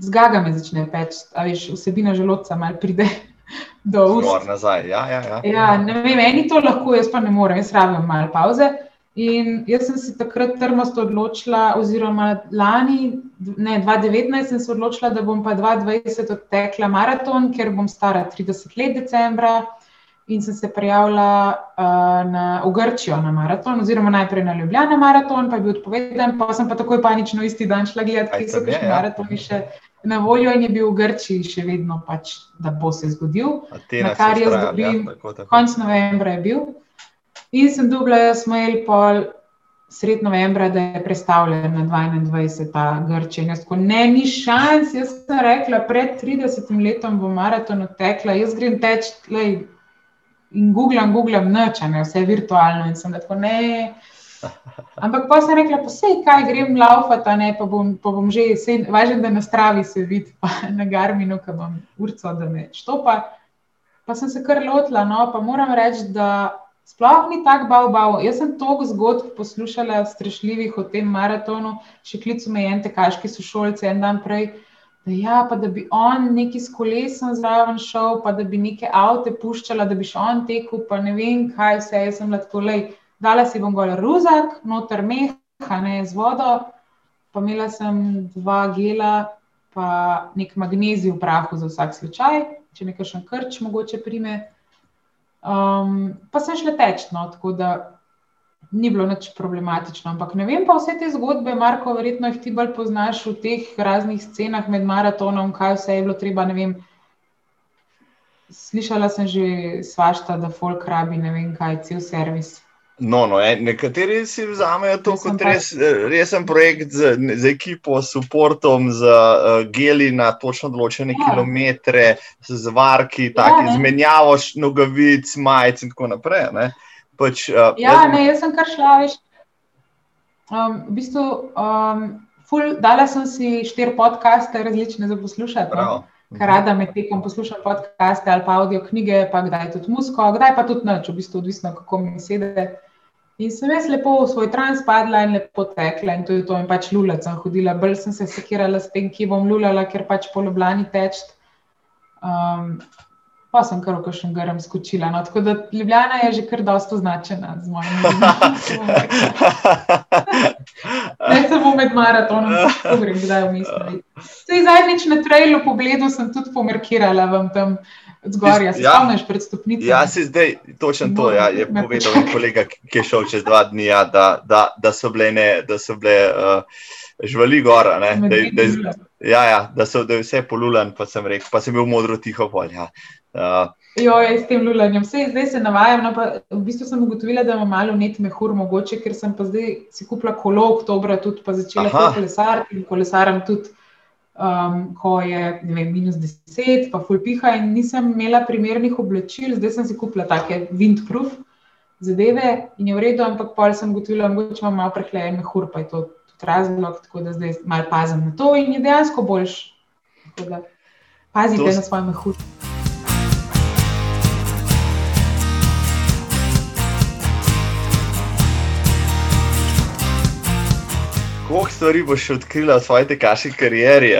Zgaga me začne peči, a veš, vsebina želodca malo pride do ust. Gor nazaj, ja, ja. ja. Ja, ne vem, eni to lahko, jaz pa ne morem, jaz rabim malo pauze. In jaz sem se takrat trmasto odločila, oziroma lani, ne 2019, sem se odločila, da bom pa 2020 odtekla maraton, ker bom stara 30 let decembra. In sem se prijavila uh, na, v Grčijo na maraton, oziroma najprej na Ljubljana maraton, pa je bil odpovedan, pa sem pa takoj panično isti dan šla gledati, kje so kakšni ja. maratoni še na voljo in je bil v Grčiji še vedno pač, da bo se zgodil. Atena na kar jaz vztraja, dobim ja, tako, tako. Konec novembra je bil. In sem dobila jaz mail pol sred novembra, da je predstavljen na 22. ta Grčija. Jaz tako, ne, ni šans, jaz sem rekla, pred 30 letom bom maraton odtekla, jaz grem teč, lej, in googlam, googlam, nočem, vse je virtualno in sem tako ne. Ampak pa sem rekla, pa sej, kaj grem laufati, ne, pa bom, pa bom že, važno, da na stravi se vidi, pa na garminu, ki bom urco, da me štopa. Pa sem se kar lotila, no, pa moram reči, da sploh ni tako bav, bav. Jaz sem toliko zgodb poslušala, strašljivih o tem maratonu, še klicu me je en tekaški sošolci en dan prej. Da, ja, pa da bi on neki s kolesom zraven šel, pa da bi neke avte puščala, da bi še on tekel, pa ne vem, kaj vse, jaz sem lahko le dala si bom gor ruzak, noter meha, ne z vodo, pa imela sem dva gela, pa nek magnezij v prahu za vsak slučaj, če nekaj še krč mogoče prime. Um, pa sem šla teč, no, tako da ni bilo nič problematično. Ampak ne vem pa vse te zgodbe, Marko, verjetno jih ti bolj poznaš v teh raznih scenah med maratonom, kaj vse je bilo treba, ne vem. Slišala sem že svašta, da folk rabi, ne vem kaj, cel servis. No, no, en, nekateri si vzamejo to kot res, resen projekt z, z ekipo, s podportom, z uh, geli na točno določene ja. kilometre, z varki, ja, izmenjavo nogavic, majic in tako naprej. Pač, uh, ja, jaz, ne, jaz sem kar šla. Veš, um, v bistvu, um, ful, dala sem si štiri podcaste, različne za poslušati. No? Kar rada med tekom poslušam podcaste ali pa audio knjige, pa kdaj tudi musko, kdaj pa tudi noč, v bistvu odvisno, kako mi sedi. In sem jaz lepo v svoj trans padla in lepo tekla in to je to, in pač lula sem hodila, bolj sem se sekirala s tem, ki bom lulala, ker pač po Ljubljani teč. Um, pa sem kar v kakšen grem skočila. No, tako da Ljubljana je že kar dosto značena z mojim imenom. Ne samo med maratonom, tako grem, kdaj v misli. Zadnjič na trailu po bledu sem tudi pomerkirala vam tam zgorja, se ja, spomniš pred stopnicami. Ja, si zdaj točno to, ja, je povedal en kolega, ki je šel čez dva dni, ja, da, da, da so bile, ne, da so bile uh, živali gora. Ne, da, da, ja, ja, da, so, da je vse polulan, pa sem rekel, pa sem bil modro tiho pol. Ja. Uh, Jo, je s tem lulanjem. Vse, zdaj se navajam. No, v bistvu sem ugotovila, da imam malo net mehur, mogoče, ker sem pa zdaj si kupila kolo, oktober, tudi pa začela kolesariti in kolesaram tudi um, ko je vem, minus 10, pa fulpiha in nisem imela primernih oblačil, zdaj sem si kupila take windproof zadeve in je v redu, ampak pol sem gotovila, da imam malo prehlajen mehur, pa je to razlog, tako da zdaj malo pazim na to in je dejansko boljš. Pazite to... na svoj mehur. koliko stvari boš odkrila v svoji tekaški karieri,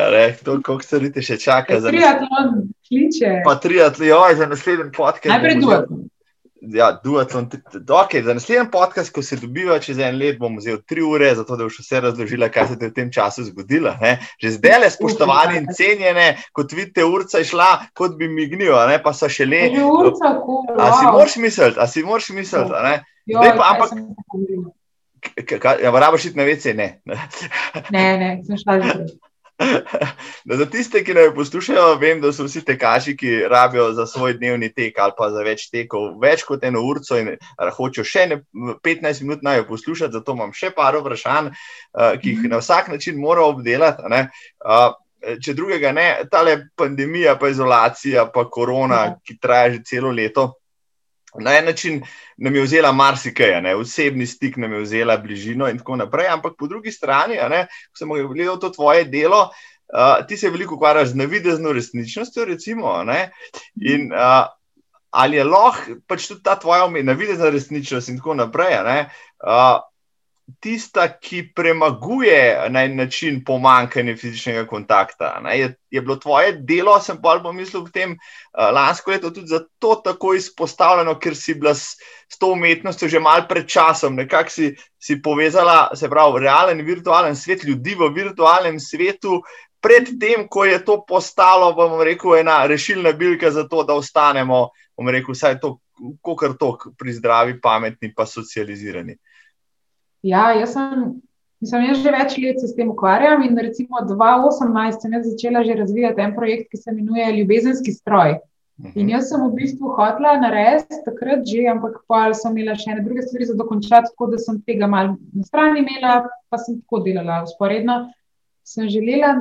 koliko stvari te še čaka. Triatlon, kliče. Pa triatlon, za naslednji podcast. Najprej duatlon. Ja, duatlon. Okay, za naslednji podcast, ko se dobiva čez en let, bom vzel tri ure, zato da boš vse razložila, kaj se ti v tem času zgodilo. Ne? Že zdaj le, spoštovani in cenjene, kot vidite, urca je šla, kot bi mignil, pa so še le. Urca, cool, wow. A si moraš misliti, a si moraš misliti. Zdaj pa, ampak. Ja, Rabaš iti na vece? Ne, ne, ne sem šla že. No, za tiste, ki naj poslušajo, vem, da so vsi tekači, ki rabijo za svoj dnevni tek ali pa za več tekov, več kot eno urco in hočejo še ne, 15 minut naj poslušati. Zato imam še par vprašanj, ki jih na vsak način moram obdelati. Če drugega ne, ta pandemija, pa izolacija, pa korona, ja. ki traja že celo leto, na en način nam je vzela marsikaj, ne? osebni stik nam je vzela bližino in tako naprej. Ampak po drugi strani, ko sem gledal to tvoje delo, uh, ti se veliko ukvarjaš z navidezno resničnostjo. Recimo, in uh, ali je lahko pač tudi ta tvoja navidezna resničnost in tako naprej. Uh, tista, ki premaguje na en način pomankanje fizičnega kontakta. Je, je bilo tvoje delo, sem pa pomislil v tem uh, lansko leto, tudi zato tako izpostavljeno, ker si bila s, s to umetnostjo že mal pred časom, nekako si, si povezala, se pravi, realen in virtualen svet, ljudi v virtualnem svetu. Predtem, ko je to postalo, bomo rekel, ena rešilna bilka za to, da ostanemo, bomo rekel, vsaj to, kar to pri zdravi, pametni, pa socializirani. Ja, jaz sem, mislim, jaz že več let se s tem ukvarjam in recimo 2018 sem začela že razvijati en projekt, ki se imenuje Ljubezenski stroj. In mhm. jaz sem v bistvu hotela narediti takrat že, ampak pa sem imela še ene druge stvari za dokončati, tako da sem tega malo na strani imela, pa sem tako delala usporedno. Sem želela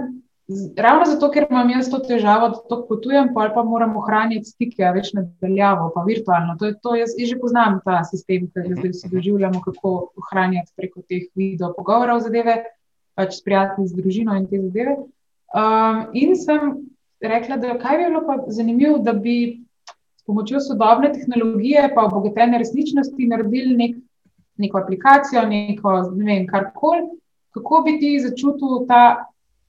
ravno zato, ker imam jaz to težavo, da to potujem, pa pa moram ohranjati stike, a več nadaljavo, pa virtualno. To je to, jaz že poznam ta sistem, ki ga zdaj vsi doživljamo, kako ohranjati preko teh video pogovorov zadeve, pač s prijatelji, z družino in te zadeve. Um, in sem rekla, da kaj bi bilo pa zanimivo, da bi s pomočjo sodobne tehnologije, pa obogatene resničnosti, naredili nek, neko aplikacijo, neko, ne vem, karkoli, kako bi ti začutil ta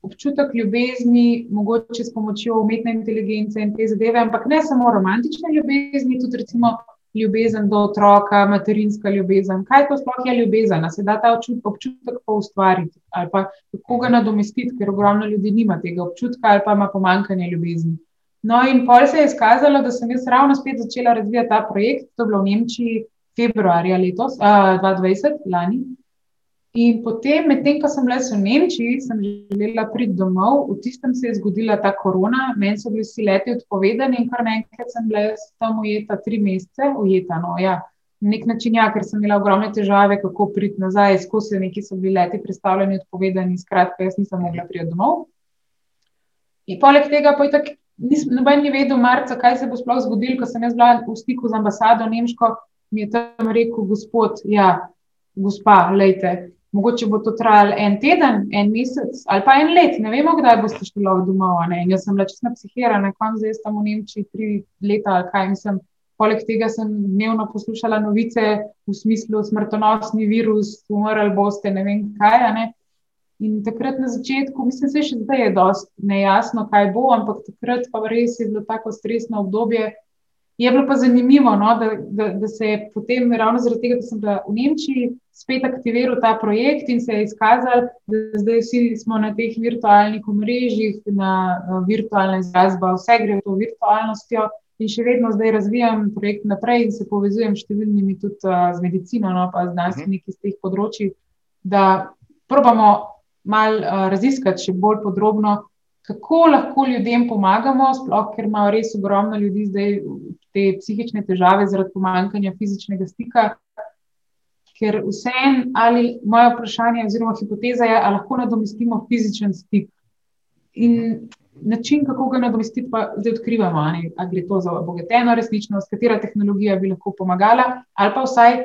občutek ljubezni, mogoče s pomočjo umetne inteligence in te zadeve, ampak ne samo romantične ljubezni, tudi recimo ljubezen do otroka, materinska ljubezen. Kaj to sploh je ljubezen? Se da ta občutek pa ustvariti ali pa kako ga nadomestiti, ker ogromno ljudi nima tega občutka ali pa ima pomankanje ljubezni. No, in pol se je izkazalo, da sem jaz ravno spet začela razvijati ta projekt, to je bilo v Nemčiji februarja letos, uh, 2020, lani. In potem, medtem ko sem bila v Nemčiji, sem želela priti domov, v tistem se je zgodila ta korona, meni so bili vsi leti odpovedani in kar naenkrat sem bila tam ujeta tri mesece, ujeta. No, ja. Na nek način, ja, ker sem imela ogromne težave, kako priti nazaj, skozi neki so bili leti predstavljeni, odpovedani, skratka, jaz nisem mogla priti domov. In poleg tega, pa je tako, noben ni vedel, marca, kaj se bo sploh zgodilo, ko sem jaz bila v stiku z ambasado Nemško, mi je tam rekel gospod, ja, gospa, lejte, Mogoče bo to trajalo en teden, en mesec ali pa en let, ne vemo, kdaj boste šli domov. Jaz sem bila čisto psihirana, kam zdaj sem v Nemčiji tri leta ali kaj. Mislim, poleg tega sem dnevno poslušala novice v smislu smrtonosni virus, umrli boste, ne vem kaj. Ne? In takrat na začetku, mislim, da še zdaj je dosti nejasno, kaj bo, ampak takrat pa res je bilo tako stresno obdobje. Je bilo pa zanimivo, no, da, da, da se je potem, ravno zaradi tega, da sem bila v Nemčiji, spet aktiviral ta projekt in se je izkazal, da zdaj vsi smo na teh virtualnih omrežjih, na virtualne izrazbe, vse gre v to virtualnostjo. In še vedno zdaj razvijam projekt naprej in se povezujem s številnimi tudi uh, z medicino, no, pa znanstveniki iz teh področji, da probamo mal uh, raziskati še bolj podrobno, kako lahko ljudem pomagamo, sploh ker imajo res ogromno ljudi zdaj te psihične težave zaradi pomankanja fizičnega stika. Ker vseeno, ali moje vprašanje, oziroma hipoteza je, ali lahko nadomestimo fizičen stik. In način, kako ga nadomestiti, pa zdaj odkrivamo, ali gre to za obogateno resničnost, katera tehnologija bi lahko pomagala, ali pa vsaj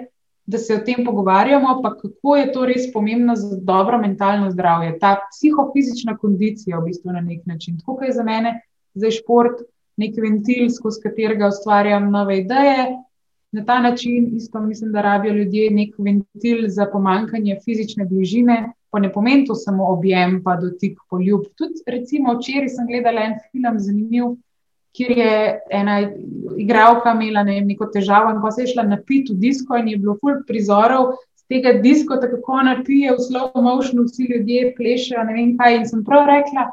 da se o tem pogovarjamo, pa kako je to res pomembno za dobro mentalno zdravje. Ta psihofizična kondicija, v bistvu na nek način. Tako je za mene, za šport, nek ventil, skozi katerega ustvarjam nove ideje. Na ta način, isto mislim, da rabijo ljudje nek ventil za pomankanje fizične bližine, pa ne pomeni to samo objem, pa dotik, poljub. Tudi, recimo, včeraj sem gledala en film, zanimiv, kjer je ena igralka imela ne, neko težavo in pa se je šla napiti v disko in je bilo ful prizorov z tega diska, tako kako ona pije v slovo motion, vsi ljudje plešejo, ne vem kaj. In sem prav rekla,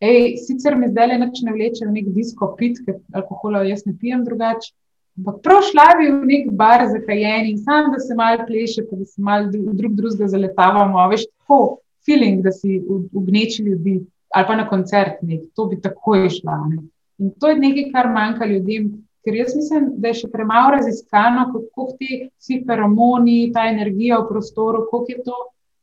hej, sicer mi zdaj le neč ne vleče v nek disko pit, ker alkohola jaz ne pijem drugače. Ampak prav šla bi v nek bar za kajenje in sam, da se malo pleše, pa da se malo drug drugega zaletavamo. Veš, tako feeling, da si v, v gneči ljudi ali pa na koncert nek, to bi takoj šla. Ne. In to je nekaj, kar manjka ljudem, ker jaz mislim, da je še premalo raziskano, kako ti vsi feromoni, ta energija v prostoru, kako je to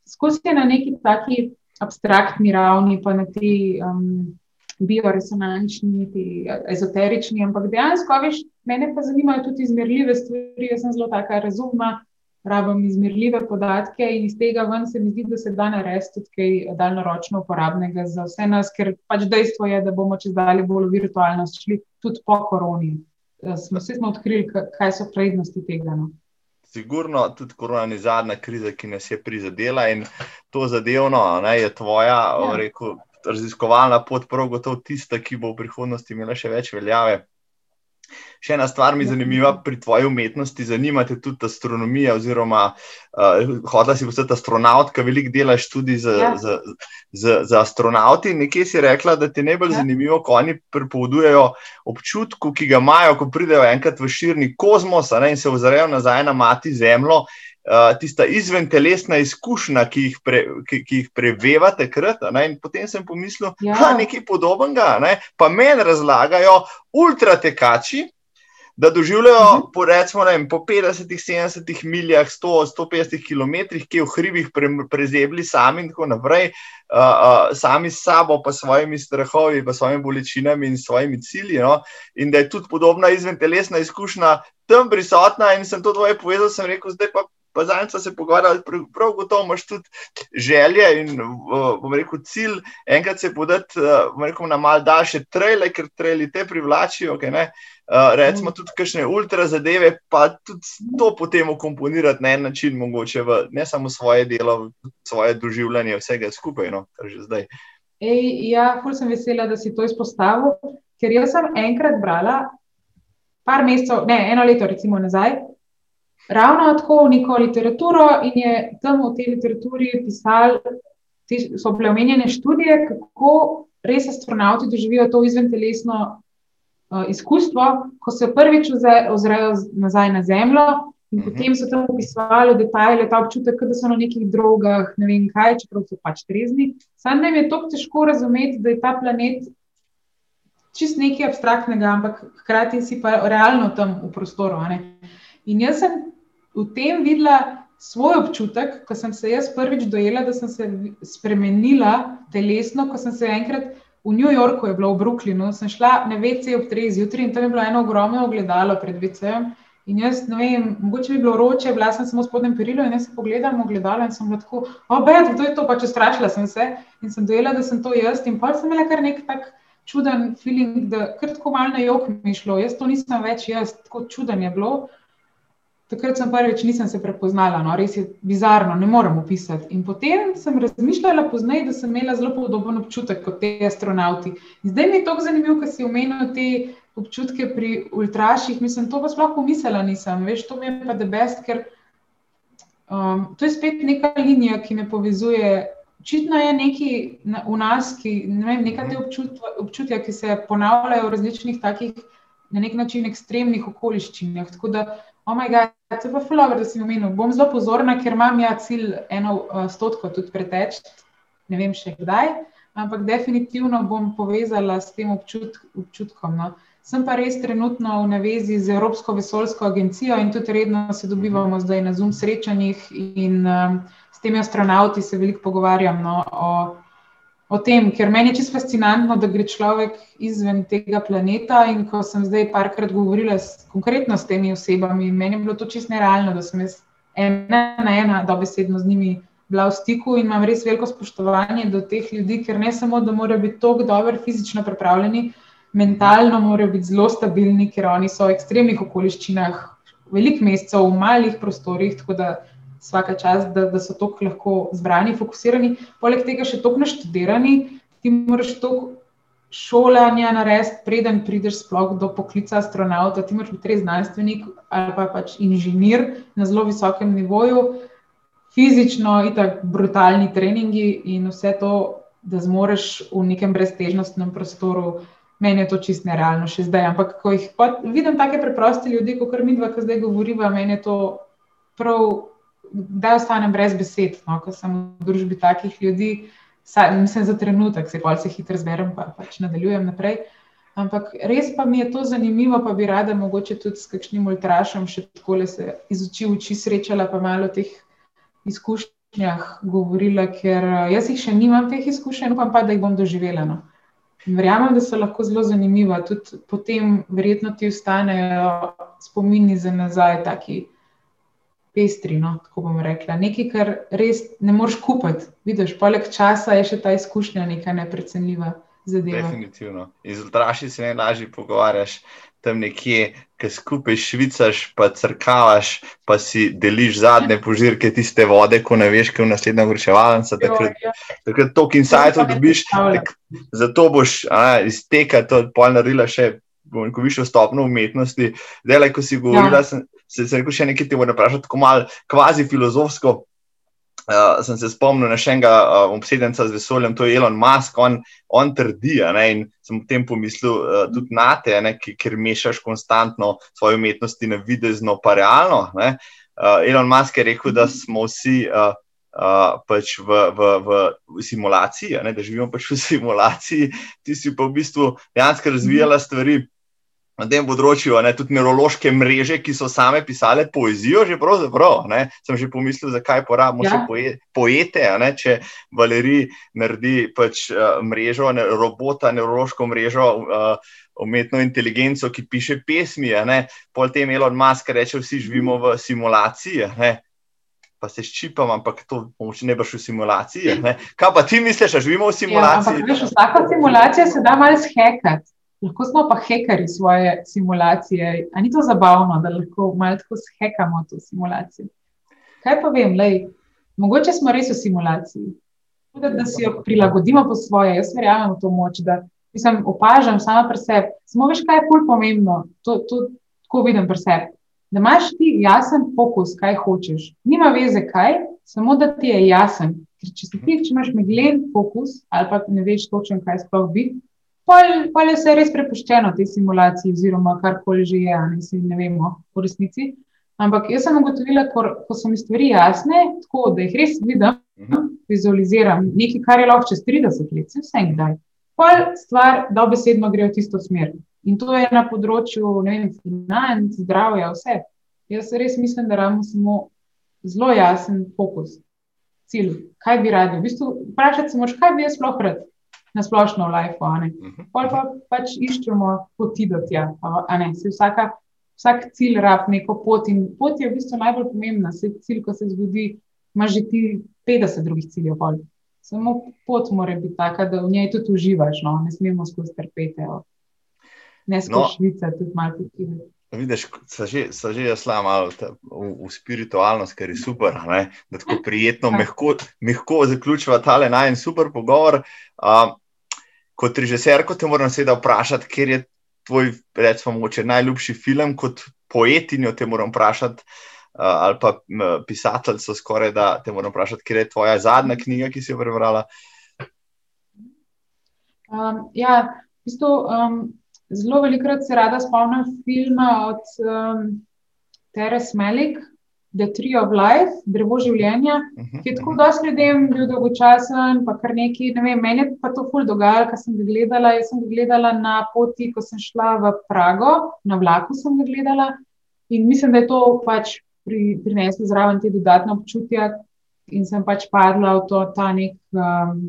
skozi na neki taki abstraktni ravni, pa na ti um, bioresonančni, ti ezoterični, ampak dejansko, veš, mene pa zanimajo tudi izmerljive stvari, jaz sem zelo taka razumna rabim izmerljive podatke in iz tega ven se mi zdi, da se da narediti tudi kaj daljnoročno uporabnega za vse nas, ker pač dejstvo je, da bomo čez dalje bolj v virtualnost šli tudi po koroni. Eh, smo vsi smo odkrili, kaj so prednosti tega. No. Sigurno tudi korona ni zadnja kriza, ki nas je prizadela in to zadevno ne, je tvoja, ja. rekel, raziskovalna pot, prav gotovo tista, ki bo v prihodnosti imela še več veljave. Še ena stvar mi je zanimiva pri tvoji umetnosti, zanima te tudi astronomija, oziroma uh, hodila si postati astronaut, ki veliko delaš tudi z, ja. z, z, z astronauti. Nekje si rekla, da ti je najbolj ja. zanimivo, ko oni pripovedujejo občutku, ki ga imajo, ko pridejo enkrat v širni kozmos ne, in se ozrejo nazaj na mati Zemljo. Uh, tista izven telesna izkušnja, ki jih, pre, ki, ki jih preveva takrat. In potem sem pomislil, da ja. je nekaj podobnega. Ne? Pa meni razlagajo ultratekači, da doživljajo uh -huh. po, recimo, vem, po 50, 70 milijah, 100, 150 km, ki v hribih pre, prezebli sami in tako naprej, uh, uh, sami s sabo, pa svojimi strahovi, pa svojimi bolečinami in svojimi cilji. No? In da je tudi podobna izven telesna izkušnja tam prisotna. In sem to dvoje povedal, sem rekel, zdaj pa pa zdaj smo se pogovarjali, prav gotovo imaš tudi želje in bom rekel cilj, enkrat se podati rekel, na mal daljše trele, ker treli te privlačijo. Okay, Uh, recimo tudi kakšne ultra zadeve, pa tudi to potem ukomponirati na en način, mogoče ne samo svoje delo, svoje doživljanje, vsega skupaj, no, kar že zdaj. Ej, ja, ful sem vesela, da si to izpostavil, ker jaz sem enkrat brala, par mesecev, ne, eno leto, recimo nazaj, ravno tako neko literaturo in je tam v tej literaturi pisal, te, so bile omenjene študije, kako res astronauti doživijo to izventelesno uh, izkustvo, ko se prvič ozrejo nazaj na Zemljo. In mhm. potem so tam opisovali detajle, ta občutek, da so na nekih drogah, ne vem kaj, čeprav so pač trezni. Sam ne je tako težko razumeti, da je ta planet čist nekaj abstraktnega, ampak hkrati si pa realno tam v prostoru. In jaz sem v tem videla svoj občutek, ko sem se jaz prvič dojela, da sem se spremenila telesno, ko sem se enkrat v New Yorku, je bilo v Brooklynu, sem šla na VC ob 3 zjutraj in tam je bilo eno ogromno ogledalo pred VC-jem. In jaz ne vem, mogoče bi bilo vroče, bila sem samo spodnjem perilu in jaz sem pogledala ogledalo in sem bila tako, obed, kdo je to, pač strašila sem se in sem dojela, da sem to jaz. In pa sem imela kar nek tak čuden feeling, da kar tako malo na jok mi šlo, jaz to nisem več jaz, tako čuden je bilo. Takrat sem prvič nisem se prepoznala, no, res je bizarno, ne morem opisati. In potem sem razmišljala pozneje, da sem imela zelo podoben občutek kot te astronauti. In zdaj mi je tako zanimivo, ker si omenil te občutke pri ultraših. Mislim, to pa sploh pomislila nisem. Veš, to mi je pa debest, ker um, to je spet neka linija, ki me povezuje. Očitno je nekaj v nas, ki ne vem, neka te občutva, občutja, ki se ponavljajo v različnih takih, na nek način, ekstremnih okoliščinah. Tako da Oh my God, to je pa fulover, da si omenil. Bom zelo pozorna, ker imam ja cilj eno uh, stotko tudi preteč, ne vem še kdaj, ampak definitivno bom povezala s tem občut, občutkom. No. Sem pa res trenutno v navezi z Evropsko vesoljsko agencijo in tudi redno se dobivamo zdaj na Zoom srečanjih in um, s temi astronauti se veliko pogovarjam no, o o tem, ker meni je čisto fascinantno, da gre človek izven tega planeta. In ko sem zdaj parkrat govorila s, konkretno s temi osebami, meni je bilo to čisto nerealno, da sem jaz ena na ena dobesedno z njimi bila v stiku in imam res veliko spoštovanje do teh ljudi, ker ne samo, da morajo biti tako dobro fizično pripravljeni, mentalno morajo biti zelo stabilni, ker oni so v ekstremnih okoliščinah, veliko mesecev, v malih prostorih. Tako da vsaka čas, da, da so tako lahko zbrani, fokusirani. Poleg tega še tako naštudirani, ti moraš to šolanje narediti, preden prideš sploh do poklica astronauta. Ti moraš biti res znanstvenik ali pa pač inženir na zelo visokem nivoju, fizično in tako brutalni treningi in vse to, da zmoriš v nekem breztežnostnem prostoru. Meni je to čist nerealno še zdaj, ampak ko jih vidim, tako preprosti ljudi, kot mi dva, ki zdaj govoriva, meni je to prav da ostanem brez besed, no, ko sem v družbi takih ljudi. Saj, mislim, za trenutek se se hitro zberem, pa pač nadaljujem naprej. Ampak res pa mi je to zanimivo, pa bi rada mogoče tudi s kakšnim ultrašom še tako le se iz oči v oči srečala, pa malo teh izkušnjah govorila, ker jaz jih še nimam teh izkušenj, upam pa, da jih bom doživela. No. Verjamem, da so lahko zelo zanimiva, tudi potem verjetno ti ostanejo spomini za nazaj, taki pestri, no, tako bom rekla. Nekaj, kar res ne moreš kupiti. Vidiš, poleg časa je še ta izkušnja nekaj neprecenljiva. Zadeva. Definitivno. In z odrašči se najlažje pogovarjaš tam nekje, ki skupaj švicaš, pa crkavaš, pa si deliš zadnje požirke tiste vode, ko ne veš, kaj je v naslednjem vrčevalniku. Takrat, takrat to, ki insajto dobiš, tak, zato boš iztekal, to pol naredila še. Ko višjo stopno umetnosti, zdaj, ko si govorila, ja. sem, se, se rekel, še nekaj ti bo vprašal, tako malo kvazi filozofsko. Uh, sem se spomnil na še enega uh, obsedenca z vesoljem, to je Elon Musk, on, on trdi. Ne, in sem v tem pomislil uh, tudi na te, ne, ki, ker mešaš konstantno svoje umetnosti na videzno, pa realno. Ne. Uh, Elon Musk je rekel, da smo vsi uh, uh, pač v, v, v simulaciji, ne, da živimo pač v simulaciji, ti si pa v bistvu dejansko razvijala stvari na tem področju, ne, tudi nevrološke mreže, ki so same pisale poezijo, že pravzaprav. Ne, sem že pomislil, zakaj porabimo ja. še poe, poete. Ne, če Valerij naredi pač, uh, mrežo, ne, robota, nevrološko mrežo. Uh, Umetno inteligenco, ki piše pesmi, pol tem Elon Musk reče, vsi živimo v simulaciji, ne? pa se ščipam, ampak to pomoči ne boš v simulaciji. Ne? Kaj pa ti misliš, da živimo v simulaciji? Ja, ampak, vsaka simulacija se da malo zhekati lahko smo pa hekari svoje simulacije. Ali ni to zabavno, da lahko malo tako zhekamo to simulacijo? Kaj pa vem, lej, mogoče smo res v simulaciji. Da, da si jo prilagodimo po svoje, jaz verjamem v to moč, da sem opažam sama pri sebi. Samo veš, kaj je bolj pomembno, to, to tako vidim pri sebi. Da imaš ti jasen fokus, kaj hočeš. Nima veze, kaj, samo da ti je jasen. Ker če si ti, če imaš meglen fokus, ali pa ne veš točno, kaj sploh biti, pa je vse res prepuščeno tej simulaciji, oziroma karkoli že je, ne, si, ne vemo v resnici. Ampak jaz sem ugotovila, ko, ko so mi stvari jasne, tako da jih res vidim, mhm. vizualiziram nekaj, kar je lahko čez 30 let, vse en kdaj. Pa stvar, da obesedno gre v tisto smer. In to je na področju financ, zdravja, vse. Jaz res mislim, da imamo samo zelo jasen fokus, cilj, kaj bi radi. V bistvu, vprašati se moraš, kaj bi jaz sploh rad na splošno v life. Mhm. Pol pa pač iščemo poti do tja. Vsaka, vsak cilj rab neko pot in pot je v bistvu najbolj pomembna. Se cilj, ko se zgodi, imaš že ti 50 drugih ciljev. Pol. Samo pot mora biti taka, da v njej tudi uživaš, no? ne smemo skozi trpeti. Ne skozi no. švica, tudi malo poti. Vidiš, so že, že jaz malo v, v spiritualnost, ker je super, ne? da tako prijetno, mehko, mehko zaključiva tale naj en super pogovor. Uh, kot režiser, kot te moram seveda vprašati, ker je tvoj, recimo, moče najljubši film, kot poetinjo te moram vprašati, uh, ali pa pisatelj, so skoraj da te moram vprašati, ker je tvoja zadnja knjiga, ki si jo prebrala. Um, ja, v bistvu, um, zelo velikokrat se rada spomnim filma od um, Teres Melik, The Tree of Life, drevo življenja, uh mhm, -huh, ki je tako mhm. dosti ljudem bil dolgočasen, pa kar nekaj. Ne vem, meni je pa to ful dogajalo, ker sem ga gledala. Jaz sem ga gledala na poti, ko sem šla v Prago, na vlaku sem ga gledala in mislim, da je to pač pri, prineslo zraven te dodatne občutja in sem pač padla v to, ta nek um,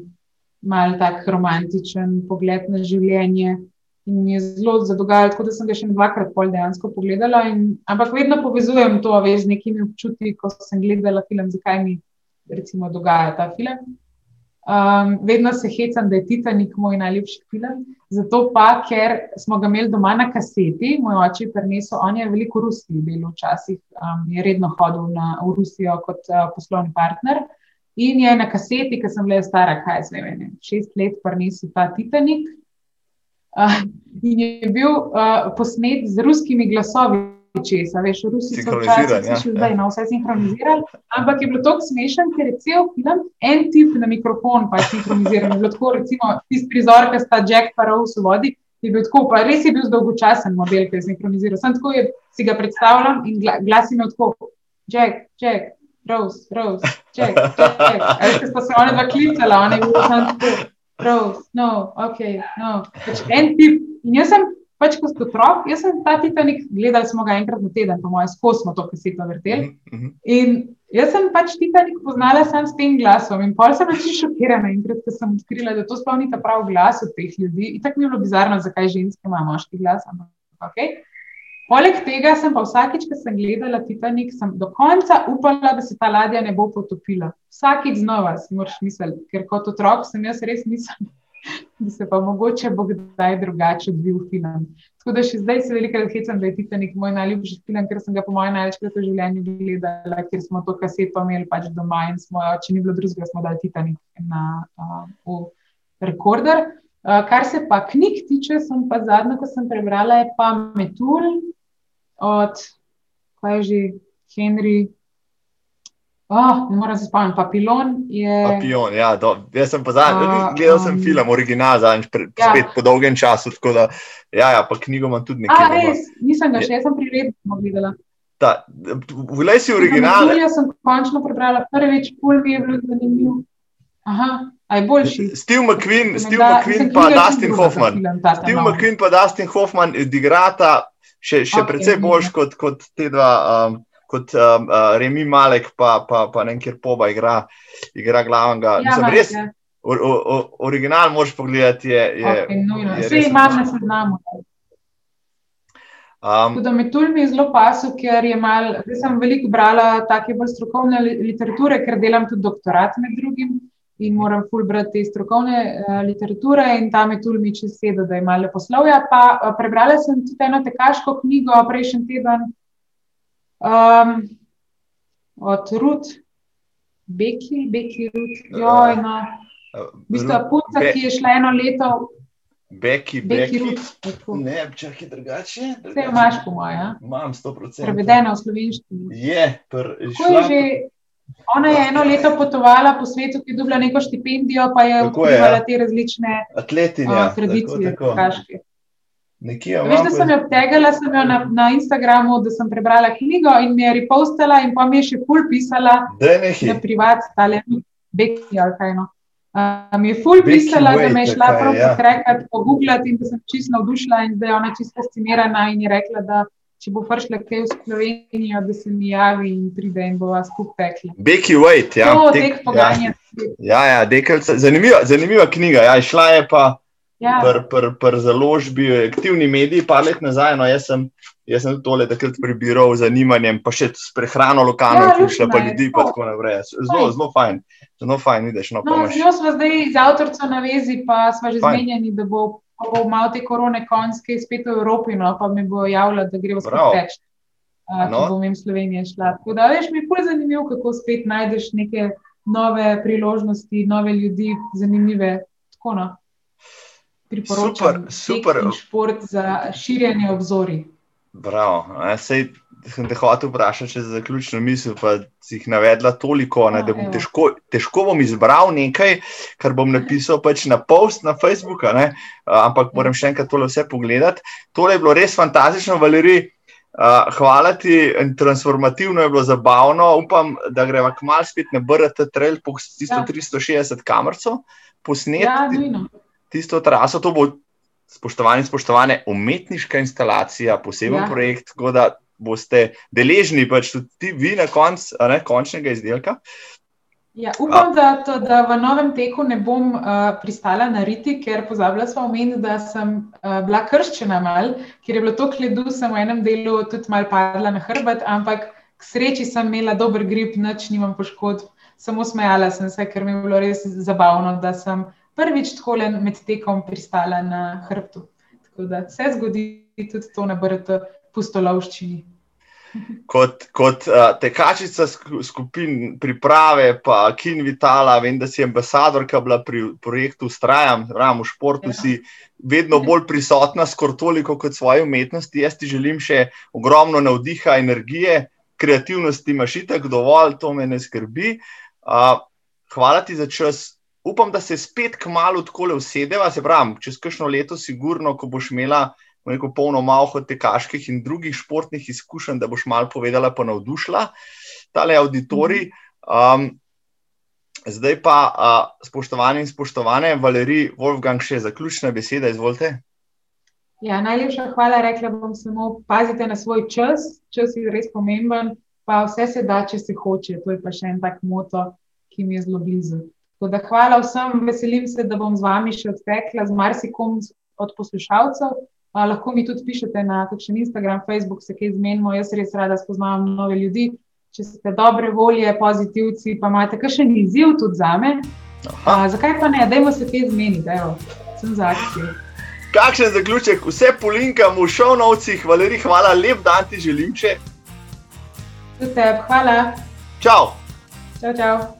mal tak romantičen pogled na življenje. In mi je zelo zadogajalo, tako da sem ga še dvakrat pol dejansko pogledala. In, ampak vedno povezujem to veš, z nekimi občutki, ko sem gledala film, zakaj mi recimo dogaja ta film. Um, vedno se hecam, da je Titanik moj najljubši film. Zato pa, ker smo ga imeli doma na kaseti, moj oče je prinesel, on je veliko ruski bil včasih, um, je redno hodil na, v Rusijo kot uh, poslovni partner. In je na kaseti, ki sem bila stara, kaj se vem, šest let, prinesel ta Titanik. Uh, in je bil uh, posnet z ruskimi glasovi, česa, veš, Rusi so včasih ja. še zdaj na vse sinhronizirali, ampak je bilo tako smešen, ker je cel film en tip na mikrofon, pa je sinhroniziran. Je bilo tako, recimo, tisti prizor, ki sta Jack Parrows v vodi, je bil tako, pa res je bil dolgočasen model, ki je sinhroniziral. Sam tako je, si ga predstavljam in gla, glas je imel tako, Jack, Jack. Rose, Rose, Jack, Jack, Jack. Ali ste se oni dva klicali, oni bi bili tam tako. Prav, no, ok. No. Pač en tip. In jaz sem, pač kot otrok, jaz sem ta Titanik gledal, smo ga enkrat na teden, po mojem, skozi smo to kaseto vrteli. Mm -hmm. In jaz sem pač Titanik poznala sam s tem glasom. In pol sem pač šokirana, enkrat, ko sem odkrila, da to sploh ni ta pravi glas od teh ljudi. In tako mi je bilo bizarno, zakaj ženske imajo moški glas. Ampak, okay. Poleg tega sem pa vsakič, ko sem gledala Titanik, sem do konca upala, da se ta ladja ne bo potopila. Vsakič znova si moraš misliti, ker kot otrok sem jaz res mislila, da se pa mogoče bo kdaj drugače odvil film. Tako da še zdaj se velikokrat hecam, da je Titanik moj najljubši film, ker sem ga po mojem največkrat v življenju gledala, ker smo to kaseto imeli pač doma in smo, če ni bilo drugega, smo dali Titanik na uh, rekorder. Uh, kar se pa knjig tiče, sem pa zadnjo, ko sem prebrala, je pa Metul, od, kaj je že, Henry. Oh, ne morem se spomniti, papilon je. Papilon, ja, do, jaz sem pozadnji, uh, gledal sem um, film, original, zadnjič, ja. spet po dolgem času. Da, ja, ja, pa knjigo imam tudi nekaj. Ja, res, nisem ga še, jaz sem priredno gledala. Vlej si original. Jaz sem končno prebrala prvič, pol mi je bilo zanimivo. Aha, aj boljši. Steve McQueen, Steve da, McQueen pa Dustin Hoffman. Steve McQueen pa Dustin Hoffman odigrata še, še okay, precej boljš kot, kot te dva. Um, Kot um, uh, Remi Malek, pa, pa, pa ne kjer poba igra, igra glavnega. Ja, Mislim, res, or, or, or, original moš pogledati. Je, je, okay, Vse imam na seznamu. Um, tudi mi zelo pasu, ker je mal, zdaj sem veliko brala take bolj strokovne literature, ker delam tudi doktorat med drugim in moram ful brati te strokovne uh, literature in tam je tudi mi čez sedem, da je malo poslovja. Pa uh, prebrala sem tudi eno tekaško knjigo prejšnji teden um, od Ruth Beki, Beki Ruth, joj, no. V bistvu, punca, ki je šla eno leto Beki, Beki, ne, čakaj drugače. Vse imaš, po mojem. Imam 100%. Prevedeno v slovenščini. Je, šla... je že. Ona je eno leto potovala po svetu, ki je dobila neko štipendijo, pa je upoštevala ja. te različne atletinje, tradicije. Nekje, Veš, da sem jo obtegala, sem jo na, na Instagramu, da sem prebrala knjigo in mi je repostala, in pa mi je še pol pisala, da je nekaj. Na privat, tale, beki ali kaj no. Uh, mi je ful pisala, da me je šla prav ja. prekrat pogooglati in da sem čisto navdušila in da je ona čisto fascinirana in je rekla, da če bo prišla kaj v Slovenijo, da se mi javi in pride in bo vas skupaj pekla. Becky Wait, ja. To, tek, ja. Ja, ja, dekelca, zanimiva, zanimiva knjiga, ja, šla je pa ja. pri pr, pr založbi, aktivni mediji, pa let nazaj, no, jaz sem Jaz sem tole takrat prebiral z zanimanjem, pa še s prehrano lokalno, ja, prišla pa ljudi, pa tako naprej. Zelo, zelo fajn, zelo fajn, vidiš. No, no, z njo smo zdaj z avtorico na vezi, pa smo že zmenjeni, da bo, bo malo te korone konjske spet v Evropi, no, pa mi bo javljala, da gre v več. Uh, no. bom jim Slovenije šla. Tako da, veš, mi je bolj zanimivo, kako spet najdeš neke nove priložnosti, nove ljudi, zanimive. Tako, no. Priporočam super, super. šport za širjenje obzorij. Bravo. Sej, sem te hotel vprašati, če za zaključno misel, pa si jih navedla toliko, ne, da bom težko, težko bom izbral nekaj, kar bom napisal pač na post na Facebooku, ne, ampak moram še enkrat tole vse pogledati. Tole je bilo res fantastično, Valerij. Uh, hvala ti, transformativno je bilo zabavno. Upam, da gremo kmalo spet na BRT trail po tisto ja. 360 kamerco posneti ja, tisto traso. To bo spoštovani, spoštovane, umetniška instalacija, poseben ja. projekt, tako da boste deležni pač tudi vi na koncu končnega izdelka. Ja, upam, da, to, da v novem teku ne bom uh, pristala na riti, ker pozabila sem omeniti, da sem uh, bila krščena mal, ker je bilo to kledu, sem v enem delu tudi mal padla na hrbet, ampak k sreči sem imela dober grip, nič nimam poškodb, samo smejala sem se, ker mi je bilo res zabavno, da sem prvič tako med tekom pristala na hrbtu. Tako da se zgodi tudi to na BRT, pustolovščini. Kot, kot uh, tekačica skupin priprave, pa Kin Vitala, vem, da si ambasadorka bila pri projektu Strajam, ravno v športu, ja. si vedno bolj prisotna, skoraj toliko kot svoje umetnosti. Jaz ti želim še ogromno navdiha, energije, kreativnosti, imaš itak dovolj, to me ne skrbi. Uh, hvala ti za čas, upam, da se spet kmalo tako le usedeva, se pravi, čez kakšno leto, sigurno, ko boš imela neko polno malho tekaških in drugih športnih izkušenj, da boš malo povedala, pa navdušila tale auditorij. Um, zdaj pa, uh, spoštovani in spoštovane, Valerij Wolfgang, še zaključna beseda, izvolite. Ja, najlepša hvala. Rekla bom samo, pazite na svoj čas, čas je res pomemben, pa vse se da, če se hoče. To je pa še en tak moto, ki mi je zelo blizu. Da, hvala vsem, veselim se, da bom z vami še odtekla, z marsikom od poslušalcev. A, lahko mi tudi pišete na kakšen Instagram, Facebook, se kaj zmenimo. Jaz res rada spoznavam nove ljudi. Če ste dobre volje, pozitivci, pa imate kakšen izziv tudi za me. A, zakaj pa ne, dajmo se kaj zmeniti, evo, sem za akcijo. Kakšen zaključek, vse polinkam v šovnovcih, Valerij, hvala, lep dan ti želim še. Tudi tebi, hvala. Čau. Čau, čau.